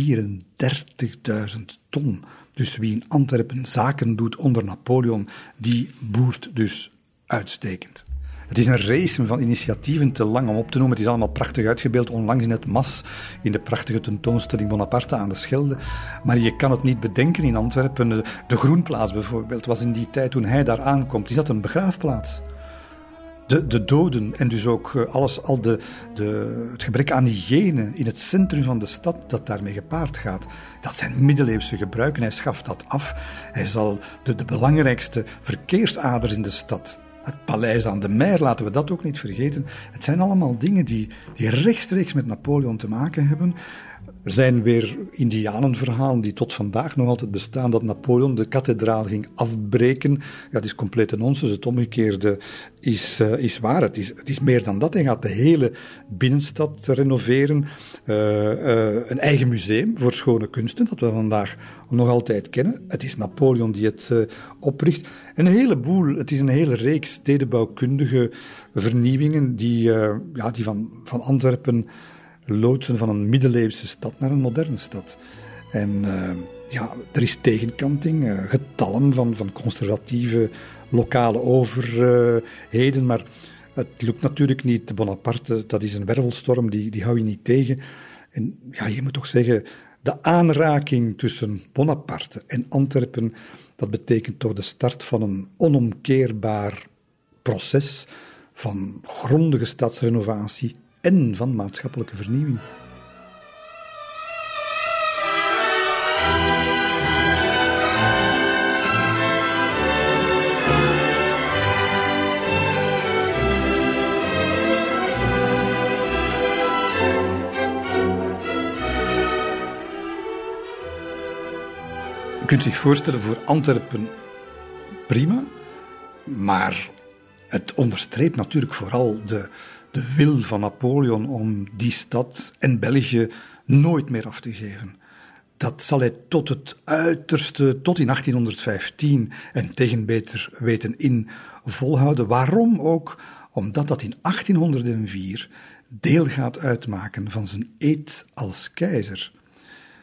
ton. Dus wie in Antwerpen zaken doet onder Napoleon, die boert dus uitstekend. Het is een race van initiatieven, te lang om op te noemen. Het is allemaal prachtig uitgebeeld, onlangs in het MAS, in de prachtige tentoonstelling Bonaparte aan de Schelde. Maar je kan het niet bedenken in Antwerpen. De Groenplaats bijvoorbeeld was in die tijd, toen hij daar aankomt, is dat een begraafplaats. De, de doden en dus ook eh, alles, al de, de, het gebrek aan hygiëne in het centrum van de stad dat daarmee gepaard gaat. Dat zijn middeleeuwse gebruiken. Hij schaft dat af. Hij zal de, de belangrijkste verkeersaders in de stad het paleis aan de Meer, laten we dat ook niet vergeten. Het zijn allemaal dingen die, die rechtstreeks met Napoleon te maken hebben. Er zijn weer indianenverhalen die tot vandaag nog altijd bestaan, dat Napoleon de kathedraal ging afbreken. Ja, dat is complete nonsens. Het omgekeerde is, uh, is waar. Het is, is meer dan dat. Hij gaat de hele binnenstad renoveren. Uh, uh, een eigen museum voor schone kunsten, dat we vandaag nog altijd kennen. Het is Napoleon die het opricht. Een heleboel, het is een hele reeks stedenbouwkundige vernieuwingen die, ja, die van, van Antwerpen loodsen van een middeleeuwse stad naar een moderne stad. En uh, ja, er is tegenkanting, uh, getallen van, van conservatieve lokale overheden, maar het lukt natuurlijk niet. Bonaparte, dat is een wervelstorm, die, die hou je niet tegen. En ja, je moet toch zeggen, de aanraking tussen Bonaparte en Antwerpen, dat betekent toch de start van een onomkeerbaar proces van grondige stadsrenovatie, en van maatschappelijke vernieuwing. Je kunt zich voorstellen voor Antwerpen prima, maar het onderstreept natuurlijk vooral de, de wil van Napoleon om die stad en België nooit meer af te geven. Dat zal hij tot het uiterste, tot in 1815 en tegen beter weten in volhouden. Waarom ook? Omdat dat in 1804 deel gaat uitmaken van zijn eed als keizer.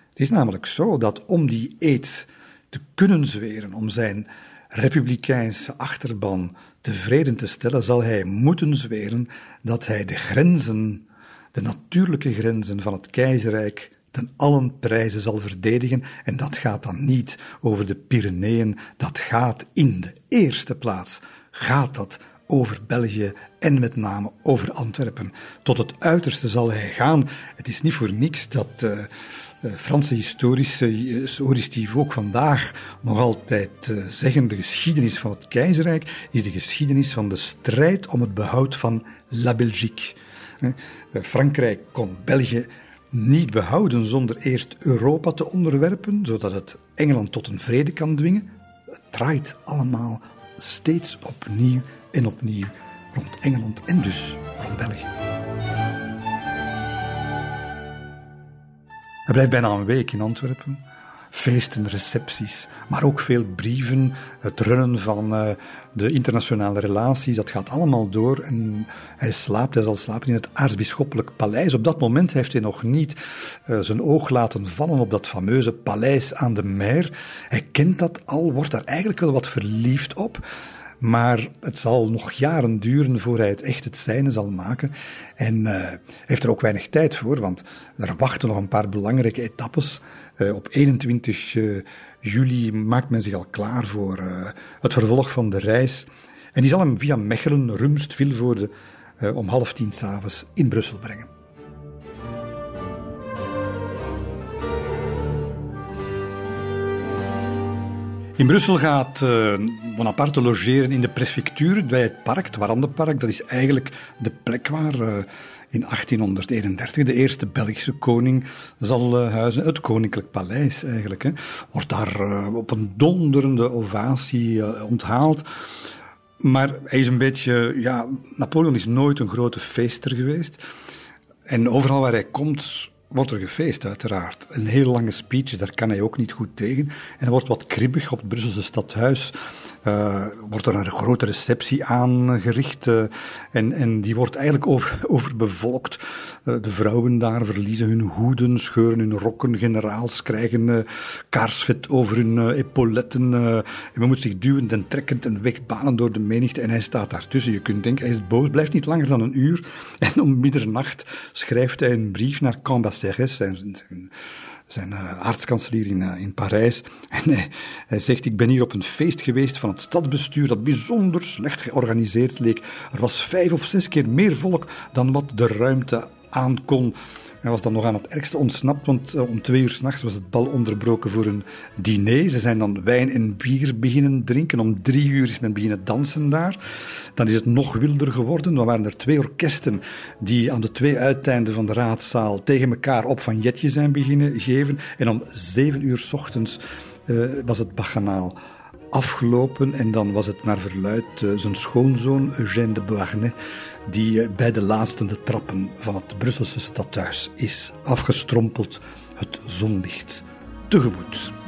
Het is namelijk zo dat om die eed te kunnen zweren, om zijn republikeinse achterban tevreden te stellen, zal hij moeten zweren dat hij de grenzen, de natuurlijke grenzen van het keizerrijk, ten allen prijzen zal verdedigen. En dat gaat dan niet over de Pyreneeën, dat gaat in de eerste plaats, gaat dat over België en met name over Antwerpen. Tot het uiterste zal hij gaan. Het is niet voor niks dat uh, Franse historici ook vandaag nog altijd uh, zeggen: de geschiedenis van het keizerrijk is de geschiedenis van de strijd om het behoud van La Belgique. Frankrijk kon België niet behouden zonder eerst Europa te onderwerpen, zodat het Engeland tot een vrede kan dwingen. Het draait allemaal steeds opnieuw en opnieuw rond Engeland en dus rond België. Hij blijft bijna een week in Antwerpen. Feesten, recepties, maar ook veel brieven, het runnen van uh, de internationale relaties, dat gaat allemaal door. En hij slaapt, hij zal slapen in het aartsbisschoppelijk paleis. Op dat moment heeft hij nog niet uh, zijn oog laten vallen op dat fameuze paleis aan de Meer. Hij kent dat al, wordt daar eigenlijk wel wat verliefd op. Maar het zal nog jaren duren voor hij het echt het zijne zal maken. En uh, heeft er ook weinig tijd voor, want er wachten nog een paar belangrijke etappes. Uh, op 21 uh, eh, juli maakt men zich al klaar voor het vervolg van de reis. En die zal hem via Mechelen, Rumst, Vilvoorde om half tien s'avonds in Brussel brengen. In Brussel gaat uh, Bonaparte logeren in de prefectuur bij het park, het Warandenpark. Dat is eigenlijk de plek waar uh, in 1831 de eerste Belgische koning zal uh, huizen. Het Koninklijk Paleis eigenlijk. Wordt daar op een donderende ovatie onthaald. Maar hij is een beetje, ja, Napoleon is nooit een grote feester geweest. En overal waar hij komt, wordt er gefeest, uiteraard. Een heel lange speech, daar kan hij ook niet goed tegen. En er wordt wat kribbig op het Brusselse stadhuis. Uh, wordt er een grote receptie aangericht uh, en, en die wordt eigenlijk over, overbevolkt. Uh, de vrouwen daar verliezen hun hoeden, scheuren hun rokken, generaals krijgen kaarsvet over hun epauletten. en men moet zich duwend en trekkend en wegbanen door de menigte en hij staat daartussen. Je kunt denken, hij is boos, blijft niet langer dan een uur. En om middernacht schrijft hij een brief naar Cambacérès, zijn, zijn zijn uh, aartskanselier in, uh, in Parijs. En hij, hij, zegt, ik ben hier op een feest geweest van het stadsbestuur dat bijzonder slecht georganiseerd leek. Er was vijf of zes keer meer volk dan wat de ruimte aankon. Hij was dan nog aan het ergste ontsnapt, want uh, om twee uur s'nachts was het bal onderbroken voor een diner. Ze zijn dan wijn en bier beginnen drinken. Om drie uur is men beginnen dansen daar. Dan is het nog wilder geworden. Dan waren er twee orkesten die aan de twee uiteinden van de raadzaal tegen elkaar op van jetje zijn beginnen geven. En om zeven uur s ochtends uh, was het baganaal afgelopen en dan was het naar verluid uh, zijn schoonzoon Eugène de Beauharnais die uh, bij de laatste de trappen van het Brusselse stadhuis is afgestrompeld het zonlicht tegemoet.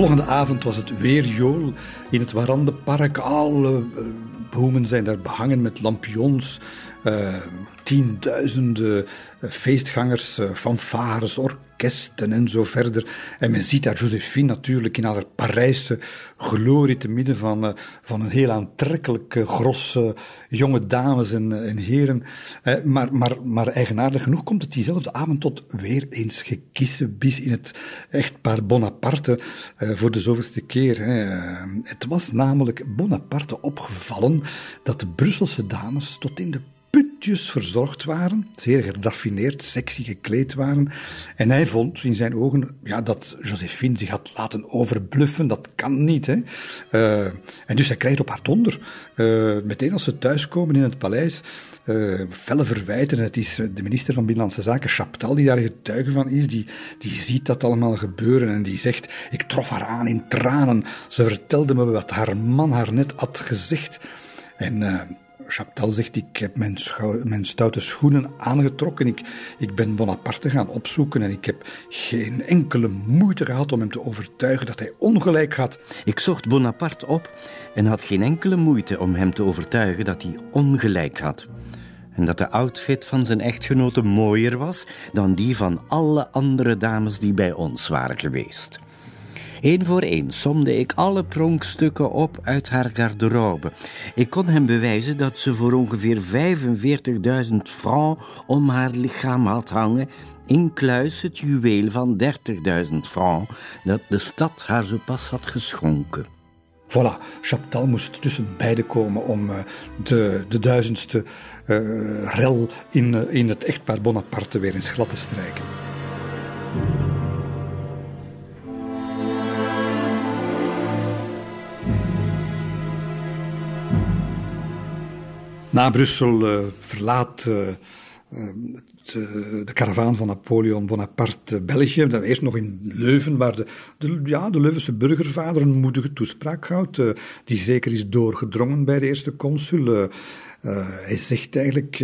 Volgende avond was het weer jool in het Warandenpark. Alle uh, bomen zijn daar behangen met lampions. Uh, tienduizenden uh, feestgangers, fanfares, orkesten en zo verder. En men ziet daar Josephine natuurlijk in haar Parijse glorie te midden van, uh, van een heel aantrekkelijke gros jonge dames en, en heren. maar, maar, maar eigenaardig genoeg komt het diezelfde avond tot weer eens gekissenbis in het echtpaar Bonaparte voor de zoveelste keer. Het was namelijk Bonaparte opgevallen dat de Brusselse dames tot in de puntjes verzorgd waren, zeer geraffineerd, sexy gekleed waren. En hij vond in zijn ogen ja, dat Josephine zich had laten overbluffen. Dat kan niet. Hè? Uh, en dus hij krijgt op haar donder. Uh, meteen als ze thuiskomen in het paleis, uh, felle verwijten. Het is de minister van Binnenlandse Zaken, Chaptal, die daar getuige van is. Die, die ziet dat allemaal gebeuren en die zegt: Ik trof haar aan in tranen. Ze vertelde me wat haar man haar net had gezegd. En Chaptal zegt, ik heb mijn, mijn, stoute schoenen aangetrokken. Ik, ik ben Bonaparte gaan opzoeken en ik heb geen enkele moeite gehad om hem te overtuigen dat hij ongelijk had. Ik zocht Bonaparte op en had geen enkele moeite om hem te overtuigen dat hij ongelijk had. En dat de outfit van zijn echtgenote mooier was dan die van alle andere dames die bij ons waren geweest. Eén voor één somde ik alle pronkstukken op uit haar garderobe. Ik kon hem bewijzen dat ze voor ongeveer 45.000 francs om haar lichaam had hangen, incluis het juweel van 30.000 francs dat de stad haar zo pas had geschonken. Voilà, Chaptal moest tussen beiden komen om uh, de, de duizendste uh, rel in, uh, in het echtpaar Bonaparte weer eens glad te strijken. Na Brussel uh, verlaat uh, de, de karavaan van Napoleon Bonaparte België. Dan eerst nog in Leuven, waar de, ja, de Leuvense burgervader een moedige toespraak houdt, die zeker is doorgedrongen bij de eerste consul. Hij zegt eigenlijk,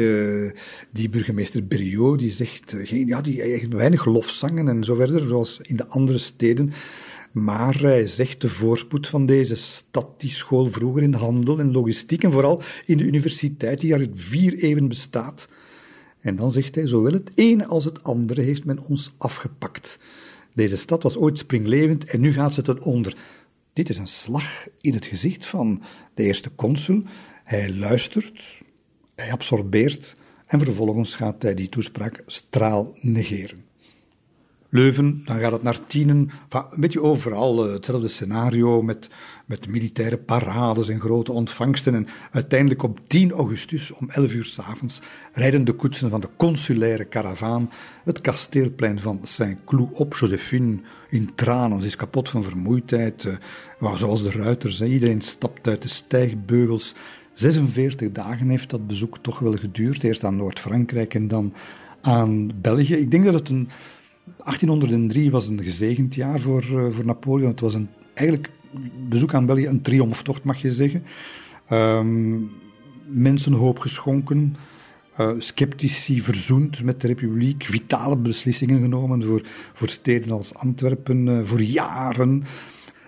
die burgemeester Berriot, die zegt, geen, ja, die weinig lofzangen en zo verder, zoals in de andere steden. Maar hij zegt de voorspoed van deze stad, die school vroeger in handel en logistiek en vooral in de universiteit die al vier eeuwen bestaat. En dan zegt hij, zowel het ene als het andere heeft men ons afgepakt. Deze stad was ooit springlevend en nu gaat ze ten onder. Dit is een slag in het gezicht van de eerste consul. Hij luistert, hij absorbeert en vervolgens gaat hij die toespraak straal negeren. Leuven, dan gaat het naar Tienen. een beetje overal hetzelfde scenario met, met militaire parades en grote ontvangsten. En uiteindelijk op 10 augustus om 11 uur s'avonds rijden de koetsen van de consulaire karavaan het kasteelplein van Saint-Cloud op. Josephine in tranen, ze is kapot van vermoeidheid. Uh, zoals de ruiters, iedereen stapt uit de stijgbeugels. 46 dagen heeft dat bezoek toch wel geduurd. Eerst aan Noord-Frankrijk en dan aan België. Ik denk dat het een 1803 was een gezegend jaar voor, uh, voor Napoleon. Het was een, eigenlijk bezoek aan België een triomftocht, mag je zeggen. Um, mensen hoop geschonken, uh, sceptici verzoend met de republiek, vitale beslissingen genomen voor, voor steden als Antwerpen, uh, voor jaren.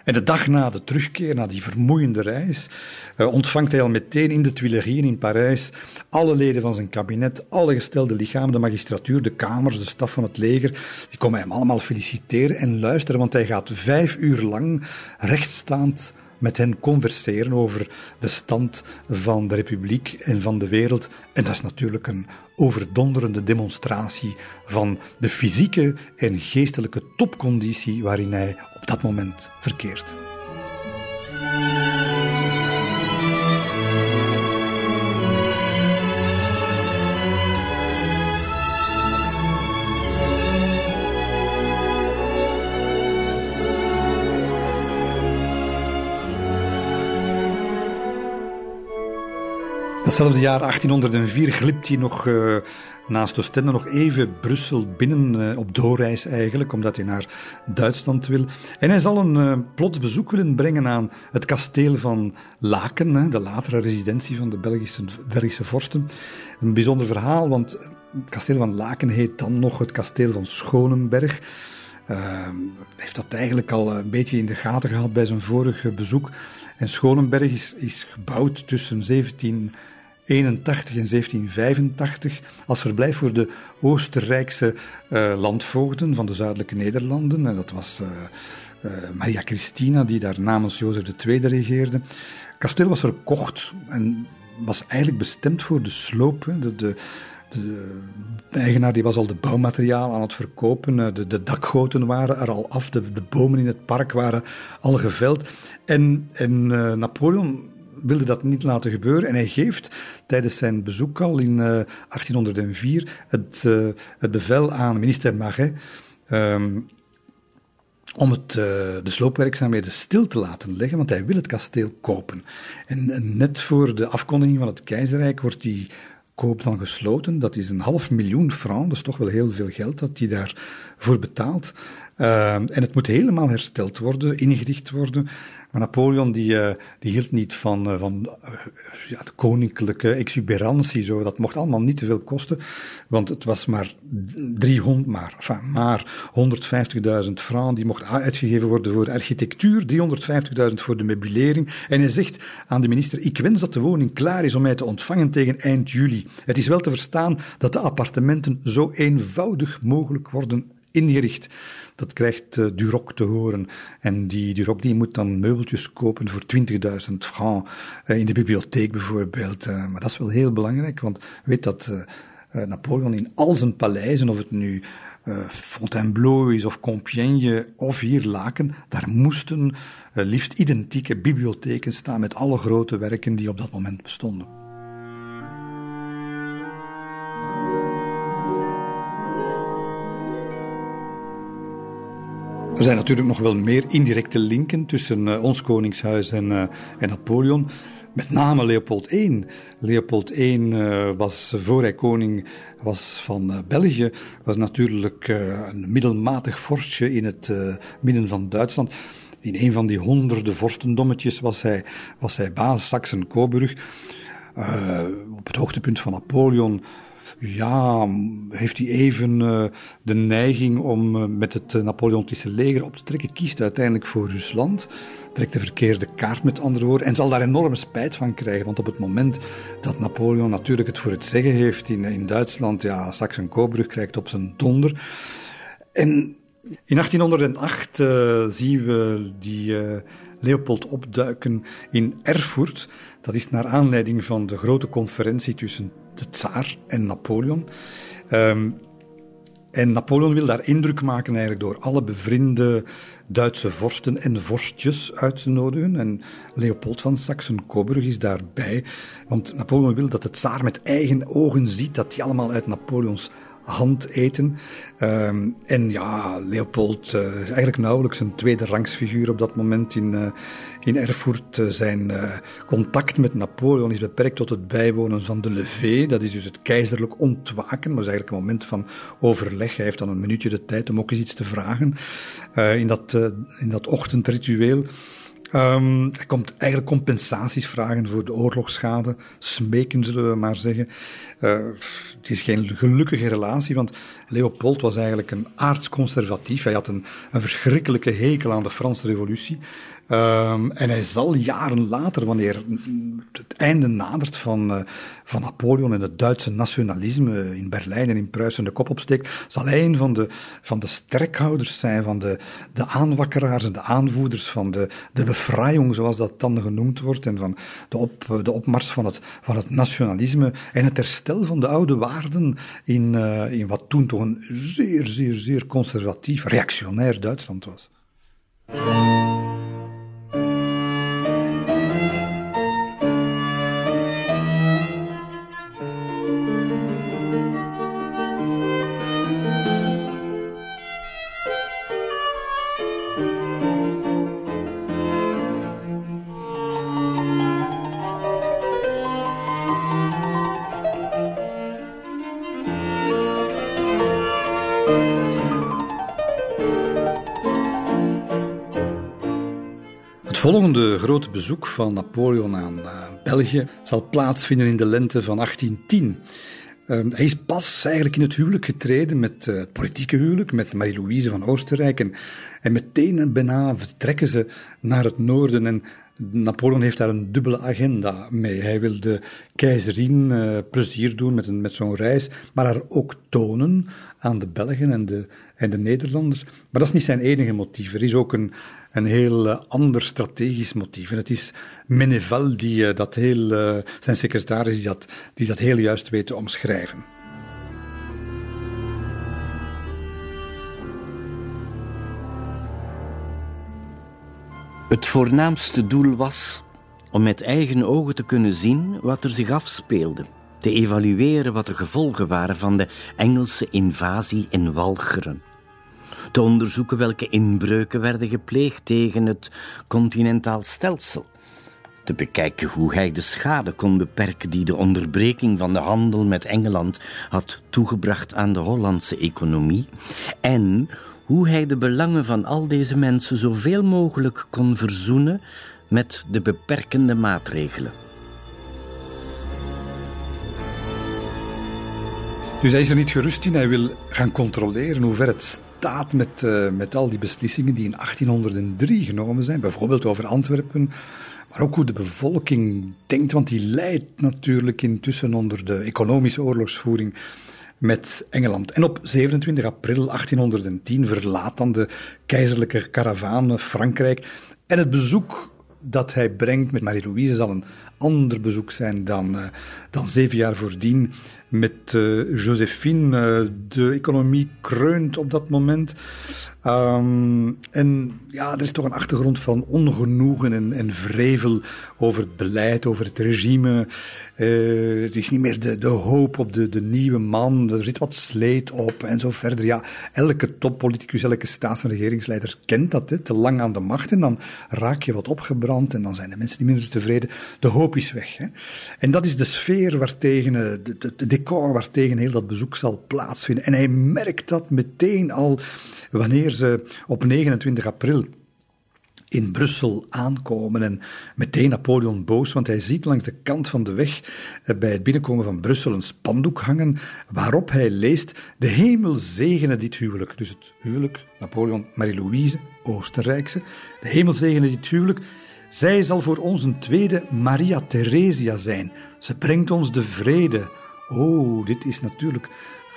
En de dag na de terugkeer, na die vermoeiende reis, uh, ontvangt hij al meteen in de Tuileries in Parijs alle leden van zijn kabinet, alle gestelde lichamen, de magistratuur, de kamers, de staf van het leger. Die komen hem allemaal feliciteren en luisteren, want hij gaat vijf uur lang rechtstaand met hen converseren over de stand van de republiek en van de wereld. En dat is natuurlijk een overdonderende demonstratie van de fysieke en geestelijke topconditie waarin hij op dat moment verkeert. Datzelfde jaar 1804 glipt hij nog uh, naast Oostende nog even Brussel binnen, uh, op doorreis eigenlijk, omdat hij naar Duitsland wil. En hij zal een uh, plots bezoek willen brengen aan het kasteel van Laken, hè, de latere residentie van de Belgische, Belgische vorsten. Een bijzonder verhaal, want het kasteel van Laken heet dan nog het kasteel van Schonenberg. Uh, heeft dat eigenlijk al een beetje in de gaten gehad bij zijn vorige bezoek. En Schonenberg is, is gebouwd tussen 17 1881 en 1785 als verblijf voor de Oostenrijkse uh, landvoogden van de zuidelijke Nederlanden. En dat was uh, uh, Maria Christina, die daar namens Jozef II regeerde. Kasteel was verkocht en was eigenlijk bestemd voor de sloop. De, de, de, eigenaar die was al de bouwmateriaal aan het verkopen. De, de dakgoten waren er al af. De, de bomen in het park waren al geveld. En, en Napoleon wilde dat niet laten gebeuren. En hij geeft tijdens zijn bezoek al in 1804 eh, het, uh, het bevel aan minister Marais um, om het, uh, de sloopwerkzaamheden stil te laten leggen, want hij wil het kasteel kopen. En, net voor de afkondiging van het keizerrijk wordt die koop dan gesloten. Dat is een half miljoen francs, dat is toch wel heel veel geld dat hij daarvoor betaalt. Uh, en het moet helemaal hersteld worden, ingericht worden. Maar Napoleon die, uh, die hield niet van, uh, van uh, ja, de koninklijke exuberantie. Zo. Dat mocht allemaal niet te veel kosten, want het was maar 300, maar, enfin, maar 150.000 francs. Die mocht uitgegeven worden voor architectuur, 350.000 voor de meubilering. En hij zegt aan de minister, ik wens dat de woning klaar is om mij te ontvangen tegen eind juli. Het is wel te verstaan dat de appartementen zo eenvoudig mogelijk worden ingericht. Dat krijgt uh, Duroc te horen. En die Duroc die moet dan meubeltjes kopen voor 20.000 francs. Uh, in de bibliotheek bijvoorbeeld. Uh, maar dat is wel heel belangrijk, want weet dat Napoleon in al zijn paleizen, of het nu Fontainebleau is of Compiègne of hier Laken, daar moesten liefst identieke bibliotheken staan met alle grote werken die op dat moment bestonden. Zijn natuurlijk nog wel meer indirecte linken tussen uh, ons koningshuis en, uh, en Napoleon. Met name Leopold I. Leopold I uh, was, voor hij koning was van België, was natuurlijk een middelmatig vorstje in het midden van Duitsland. In een van die honderden vorstendommetjes was hij, was hij baas, Saxen-Coburg. op het hoogtepunt van Napoleon ja, heeft hij even uh, de neiging om uh, met het uh, Napoleontische leger op te trekken, kiest uiteindelijk voor Rusland, trekt de verkeerde kaart met andere woorden en zal daar enorme spijt van krijgen, want op het moment dat Napoleon natuurlijk het voor het zeggen heeft in, in Duitsland, ja, Saxen-Coburg krijgt op zijn donder. En in 1808 zien we die Leopold opduiken in Erfurt. Dat is naar aanleiding van de grote conferentie tussen de tsaar en Napoleon. Um, En Napoleon wil daar indruk maken eigenlijk door alle bevriende Duitse vorsten en vorstjes uit te nodigen. En Leopold van Saxen-Coburg is daarbij. Want Napoleon wil dat het tsaar met eigen ogen ziet dat die allemaal uit Napoleons hand eten. Um, en ja, Leopold uh, is eigenlijk nauwelijks een tweede rangsfiguur op dat moment in, uh, in Erfurt. Uh, zijn contact met Napoleon is beperkt tot het bijwonen van de lever. Dat is dus het keizerlijk ontwaken. Maar is eigenlijk een moment van overleg. Hij heeft dan een minuutje de tijd om ook eens iets te vragen in, dat, in dat ochtendritueel. Um, hij komt eigenlijk compensaties vragen voor de oorlogsschade. Smeken, zullen we maar zeggen. Uh, het is geen gelukkige relatie, want Leopold was eigenlijk een aardsconservatief. Hij had een, een verschrikkelijke hekel aan de Franse revolutie. Um, en hij zal jaren later, wanneer het einde nadert van, uh, van Napoleon en het Duitse nationalisme in Berlijn en in Pruisen de kop opsteekt, zal hij een van de, van de sterkhouders zijn, van de, de aanwakkeraars en de aanvoerders van de, de bevrijding, zoals dat dan genoemd wordt, en van de, op, de opmars van het, van het nationalisme en het herstel van de oude waarden in, uh, in wat toen toch een zeer, zeer, zeer conservatief, reactionair Duitsland was. Volgende grote bezoek van Napoleon aan uh, België zal plaatsvinden in de lente van 1810. Uh, hij is pas eigenlijk in het huwelijk getreden met uh, het politieke huwelijk, met Marie-Louise van Oostenrijk. En, en meteen en bijna vertrekken ze naar het noorden. En Napoleon heeft daar een dubbele agenda mee. Hij wil de keizerin uh, plezier doen met, een, met zo'n reis, maar haar ook tonen aan de Belgen en de, en de Nederlanders. Maar dat is niet zijn enige motief. Er is ook een, een heel uh, ander strategisch motief. En het is Meneval die uh, dat heel, uh, zijn secretaris, die dat, die dat heel juist weet te omschrijven. Het voornaamste doel was om met eigen ogen te kunnen zien wat er zich afspeelde, te evalueren wat de gevolgen waren van de Engelse invasie in Walcheren te onderzoeken welke inbreuken werden gepleegd tegen het continentaal stelsel, te bekijken hoe hij de schade kon beperken die de onderbreking van de handel met Engeland had toegebracht aan de Hollandse economie en hoe hij de belangen van al deze mensen zoveel mogelijk kon verzoenen met de beperkende maatregelen. Dus hij is er niet gerust in. Hij wil gaan controleren hoe ver het met, uh, met al die beslissingen die in 1803 genomen zijn, bijvoorbeeld over Antwerpen, maar ook hoe de bevolking denkt, want die leidt natuurlijk intussen onder de economische oorlogsvoering met Engeland. En op 27 april 1810 verlaat dan de keizerlijke karavaan Frankrijk. En het bezoek dat hij brengt met Marie-Louise zal een ander bezoek zijn dan, uh, dan zeven jaar voordien met uh, Josephine. Uh, de economie kreunt op dat moment. Um, en ja, er is toch een achtergrond van ongenoegen en, en vrevel over het beleid, over het regime. Uh, het is niet meer de, de hoop op de, de nieuwe man. Er zit wat sleet op en zo verder. Ja, elke toppoliticus, elke staats- en regeringsleider kent dat. Hè, te lang aan de macht en dan raak je wat opgebrand en dan zijn de mensen niet minder tevreden. De hoop is weg. Hè. En dat is de sfeer waartegen, de, de decor waartegen heel dat bezoek zal plaatsvinden. En hij merkt dat meteen al wanneer ze op 29 april in Brussel aankomen en meteen Napoleon boos, want hij ziet langs de kant van de weg eh, bij het binnenkomen van Brussel een spandoek hangen waarop hij leest de hemel zegene dit huwelijk. Dus het huwelijk Napoleon Marie-Louise, Oostenrijkse, de hemel zegene dit huwelijk. Zij zal voor ons een tweede Maria Theresia zijn. Ze brengt ons de vrede. Oh, dit is natuurlijk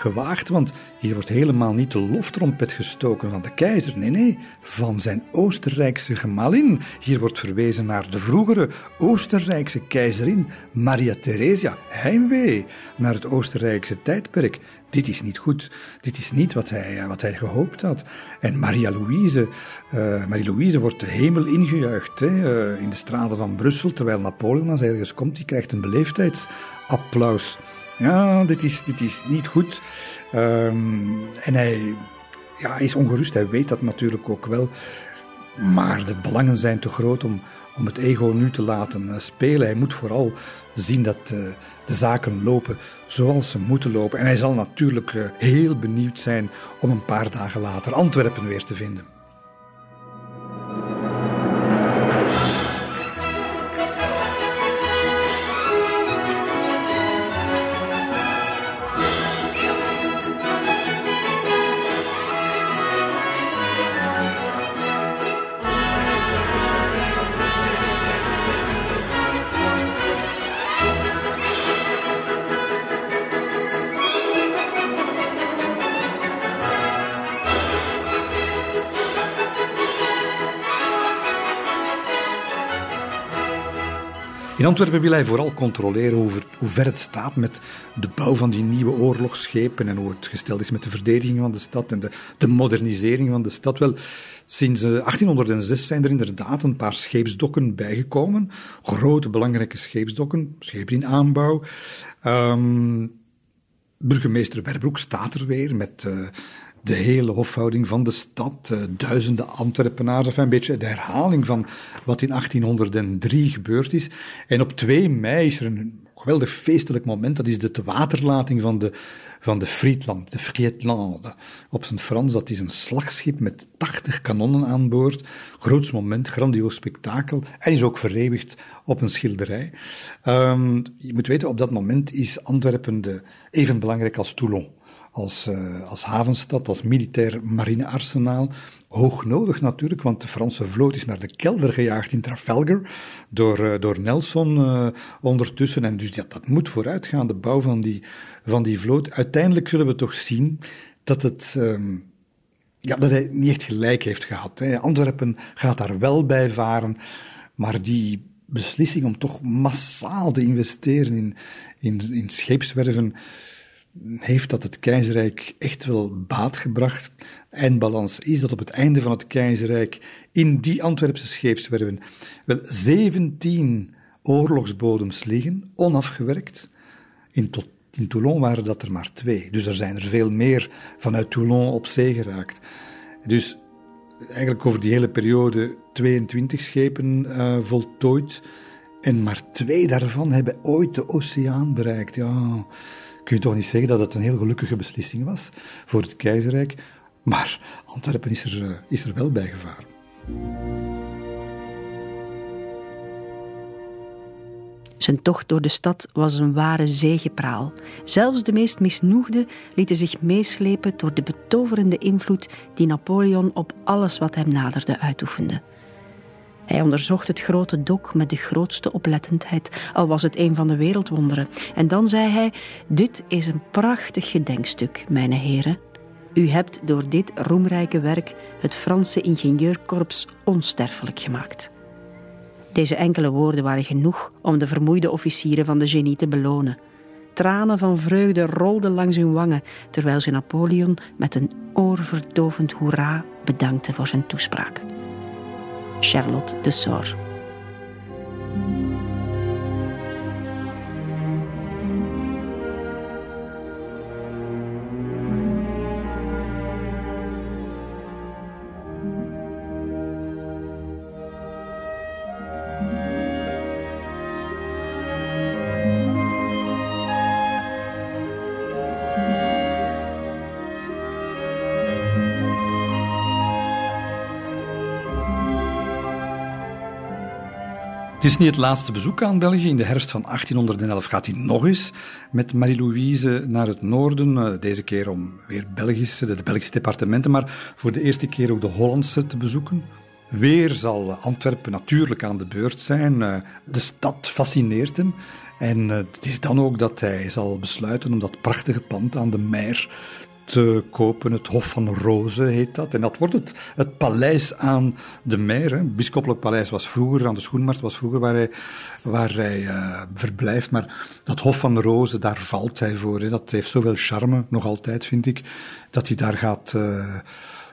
gewaagd, want hier wordt helemaal niet de loftrompet gestoken van de keizer. Nee, nee, van zijn Oostenrijkse gemalin. Hier wordt verwezen naar de vroegere Oostenrijkse keizerin Maria Theresia. Heimwee naar het Oostenrijkse tijdperk. dit is niet goed. Dit is niet wat hij, eh, wat hij gehoopt had. En Maria-Louise, uh, Marie-Louise wordt de hemel ingejuicht hè, uh, in de straten van Brussel, terwijl Napoleon als ergens komt, die krijgt een beleefdheidsapplaus. Ja, dit is, dit is niet goed. Um, en hij ja, is ongerust, hij weet dat natuurlijk ook wel. Maar de belangen zijn te groot om, om het ego nu te laten spelen. Hij moet vooral zien dat uh, de zaken lopen zoals ze moeten lopen. En hij zal natuurlijk uh, heel benieuwd zijn om een paar dagen later Antwerpen weer te vinden. In Antwerpen wil hij vooral controleren over hoe ver het staat met de bouw van die nieuwe oorlogsschepen en hoe het gesteld is met de verdediging van de stad en de, de modernisering van de stad. Wel, sinds 1806 eh, zijn er inderdaad een paar scheepsdokken bijgekomen. Grote, belangrijke scheepsdokken, schepen in aanbouw. Um, burgemeester Berbroek staat er weer met... Uh, de hele hofhouding van de stad, uh, duizenden Antwerpenaars, of een beetje de herhaling van wat in 1803 gebeurd is. En op 2 mei is er een geweldig feestelijk moment, dat is de tewaterlating van de, van de Friedland, de Frietlande. Op zijn Frans, dat is een slagschip met 80 kanonnen aan boord. Groots moment, grandioos spektakel. En is ook vereeuwigd op een schilderij. Um, je moet weten, op dat moment is Antwerpen de, even belangrijk als Toulon als, uh, als havenstad, als militair marinearsenaal. Hoog nodig natuurlijk, want de Franse vloot is naar de kelder gejaagd in Trafalgar door, uh, door Nelson uh, ondertussen. En dus dat, dat moet vooruitgaan, de bouw van die, van die vloot. Uiteindelijk zullen we toch zien dat het. Um, ja, dat hij niet echt gelijk heeft gehad. Hè. Antwerpen gaat daar wel bij varen, maar die beslissing om toch massaal te investeren in, in, in scheepswerven, heeft dat het keizerrijk echt wel baat gebracht. Eindbalans is dat op het einde van het keizerrijk in die Antwerpse scheepswerven wel 17 oorlogsbodems liggen, onafgewerkt. In, tot, in Toulon waren dat er maar twee. Dus er zijn er veel meer vanuit Toulon op zee geraakt. Dus eigenlijk over die hele periode 22 schepen uh, voltooid. En maar twee daarvan hebben ooit de oceaan bereikt. Ja, kun je toch niet zeggen dat het een heel gelukkige beslissing was voor het keizerrijk. Maar Antwerpen is er, eh, is er wel bij gevaren. Zijn tocht door de stad was een ware zegepraal. Zelfs de meest misnoegden lieten zich meeslepen door de betoverende invloed die Napoleon op alles wat hem naderde uitoefende. Hij onderzocht het grote dok met de grootste oplettendheid, al was het een van de wereldwonderen. En dan zei hij: Dit is een prachtig gedenkstuk, mijn heren. U hebt door dit roemrijke werk het Franse ingenieurkorps onsterfelijk gemaakt. Deze enkele woorden waren genoeg om de vermoeide officieren van de genie te belonen. Tranen van vreugde rolden langs hun wangen, terwijl ze Napoleon met een oorverdovend hoera bedankte voor zijn toespraak. Charlotte de Sor. Het is niet het laatste bezoek aan België. In de herfst van 1811 gaat hij nog eens met Marie-Louise naar het noorden. Eh, deze keer om weer Belgische, de Belgische departementen, maar voor de eerste keer ook de Hollandse te bezoeken. Weer zal Antwerpen natuurlijk aan de beurt zijn. Eh, de stad fascineert hem. En eh, het is dan ook dat hij zal besluiten om dat prachtige pand aan de Meer te kopen. Het Hof van Rozen heet dat. En dat wordt het, het paleis aan de Meer. Het bischopelijk paleis was vroeger, aan de Schoenmarkt was vroeger waar hij, waar hij uh, verblijft. Maar dat Hof van Rozen, daar valt hij voor. Dat heeft zoveel charme, nog altijd vind ik, dat hij daar gaat... Uh,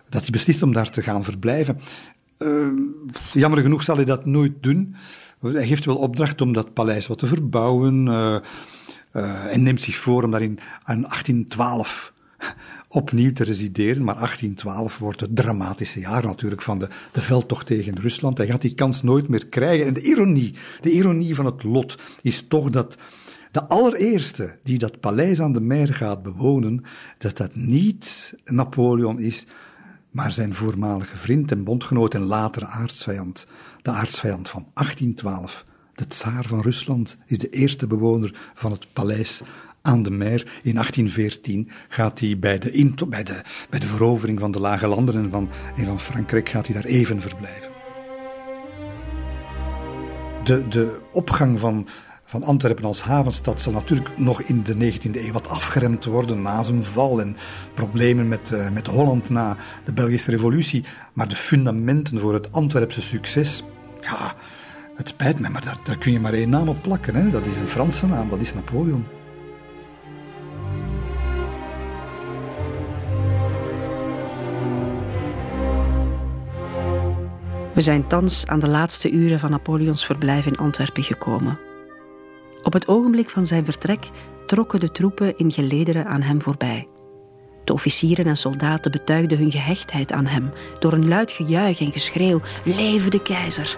dat hij beslist om daar te gaan verblijven. Uh, jammer genoeg zal hij dat nooit doen. Hij geeft wel opdracht om dat paleis wat te verbouwen. En neemt zich voor om daarin aan 1812 opnieuw te resideren. Maar 1812 wordt het dramatische jaar natuurlijk van de, de veldtocht tegen Rusland. Hij gaat die kans nooit meer krijgen. En de ironie, de ironie van het lot is toch dat de allereerste die dat paleis aan de Meer gaat bewonen, dat dat niet Napoleon is, maar zijn voormalige vriend en bondgenoot en latere aardsvijand. De aardsvijand van 1812. De tsaar van Rusland is de eerste bewoner van het paleis aan de Meer. In 1814 gaat hij bij de, bij de, bij de verovering van de Lage Landen en van, en van Frankrijk gaat hij daar even verblijven. De, de opgang van, van Antwerpen als havenstad zal natuurlijk nog in de 19e eeuw wat afgeremd worden na zijn val en problemen met, uh, met Holland na de Belgische revolutie. Maar de fundamenten voor het Antwerpse succes, ja, het spijt me, maar daar, daar kun je maar één naam op plakken. Hè? Dat is een Franse naam, dat is Napoleon. We zijn thans aan de laatste uren van Napoleons verblijf in Antwerpen gekomen. Op het ogenblik van zijn vertrek trokken de troepen in gelederen aan hem voorbij. De officieren en soldaten betuigden hun gehechtheid aan hem door een luid gejuich en geschreeuw: Leven de keizer!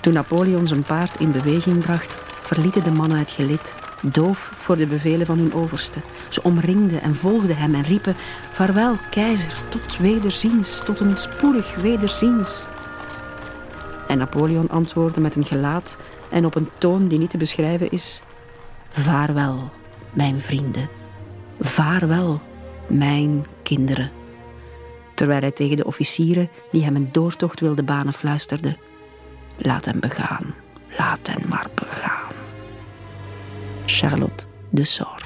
Toen Napoleon zijn paard in beweging bracht, verlieten de mannen het gelid, doof voor de bevelen van hun overste. Ze omringden en volgden hem en riepen: Vaarwel, keizer, tot wederziens, tot een spoedig wederziens. En Napoleon antwoordde met een gelaat en op een toon die niet te beschrijven is: Vaarwel, mijn vrienden, vaarwel, mijn kinderen. Terwijl hij tegen de officieren die hem een doortocht wilden banen fluisterde: Laat hem begaan, laat hem maar begaan. Charlotte de Sor.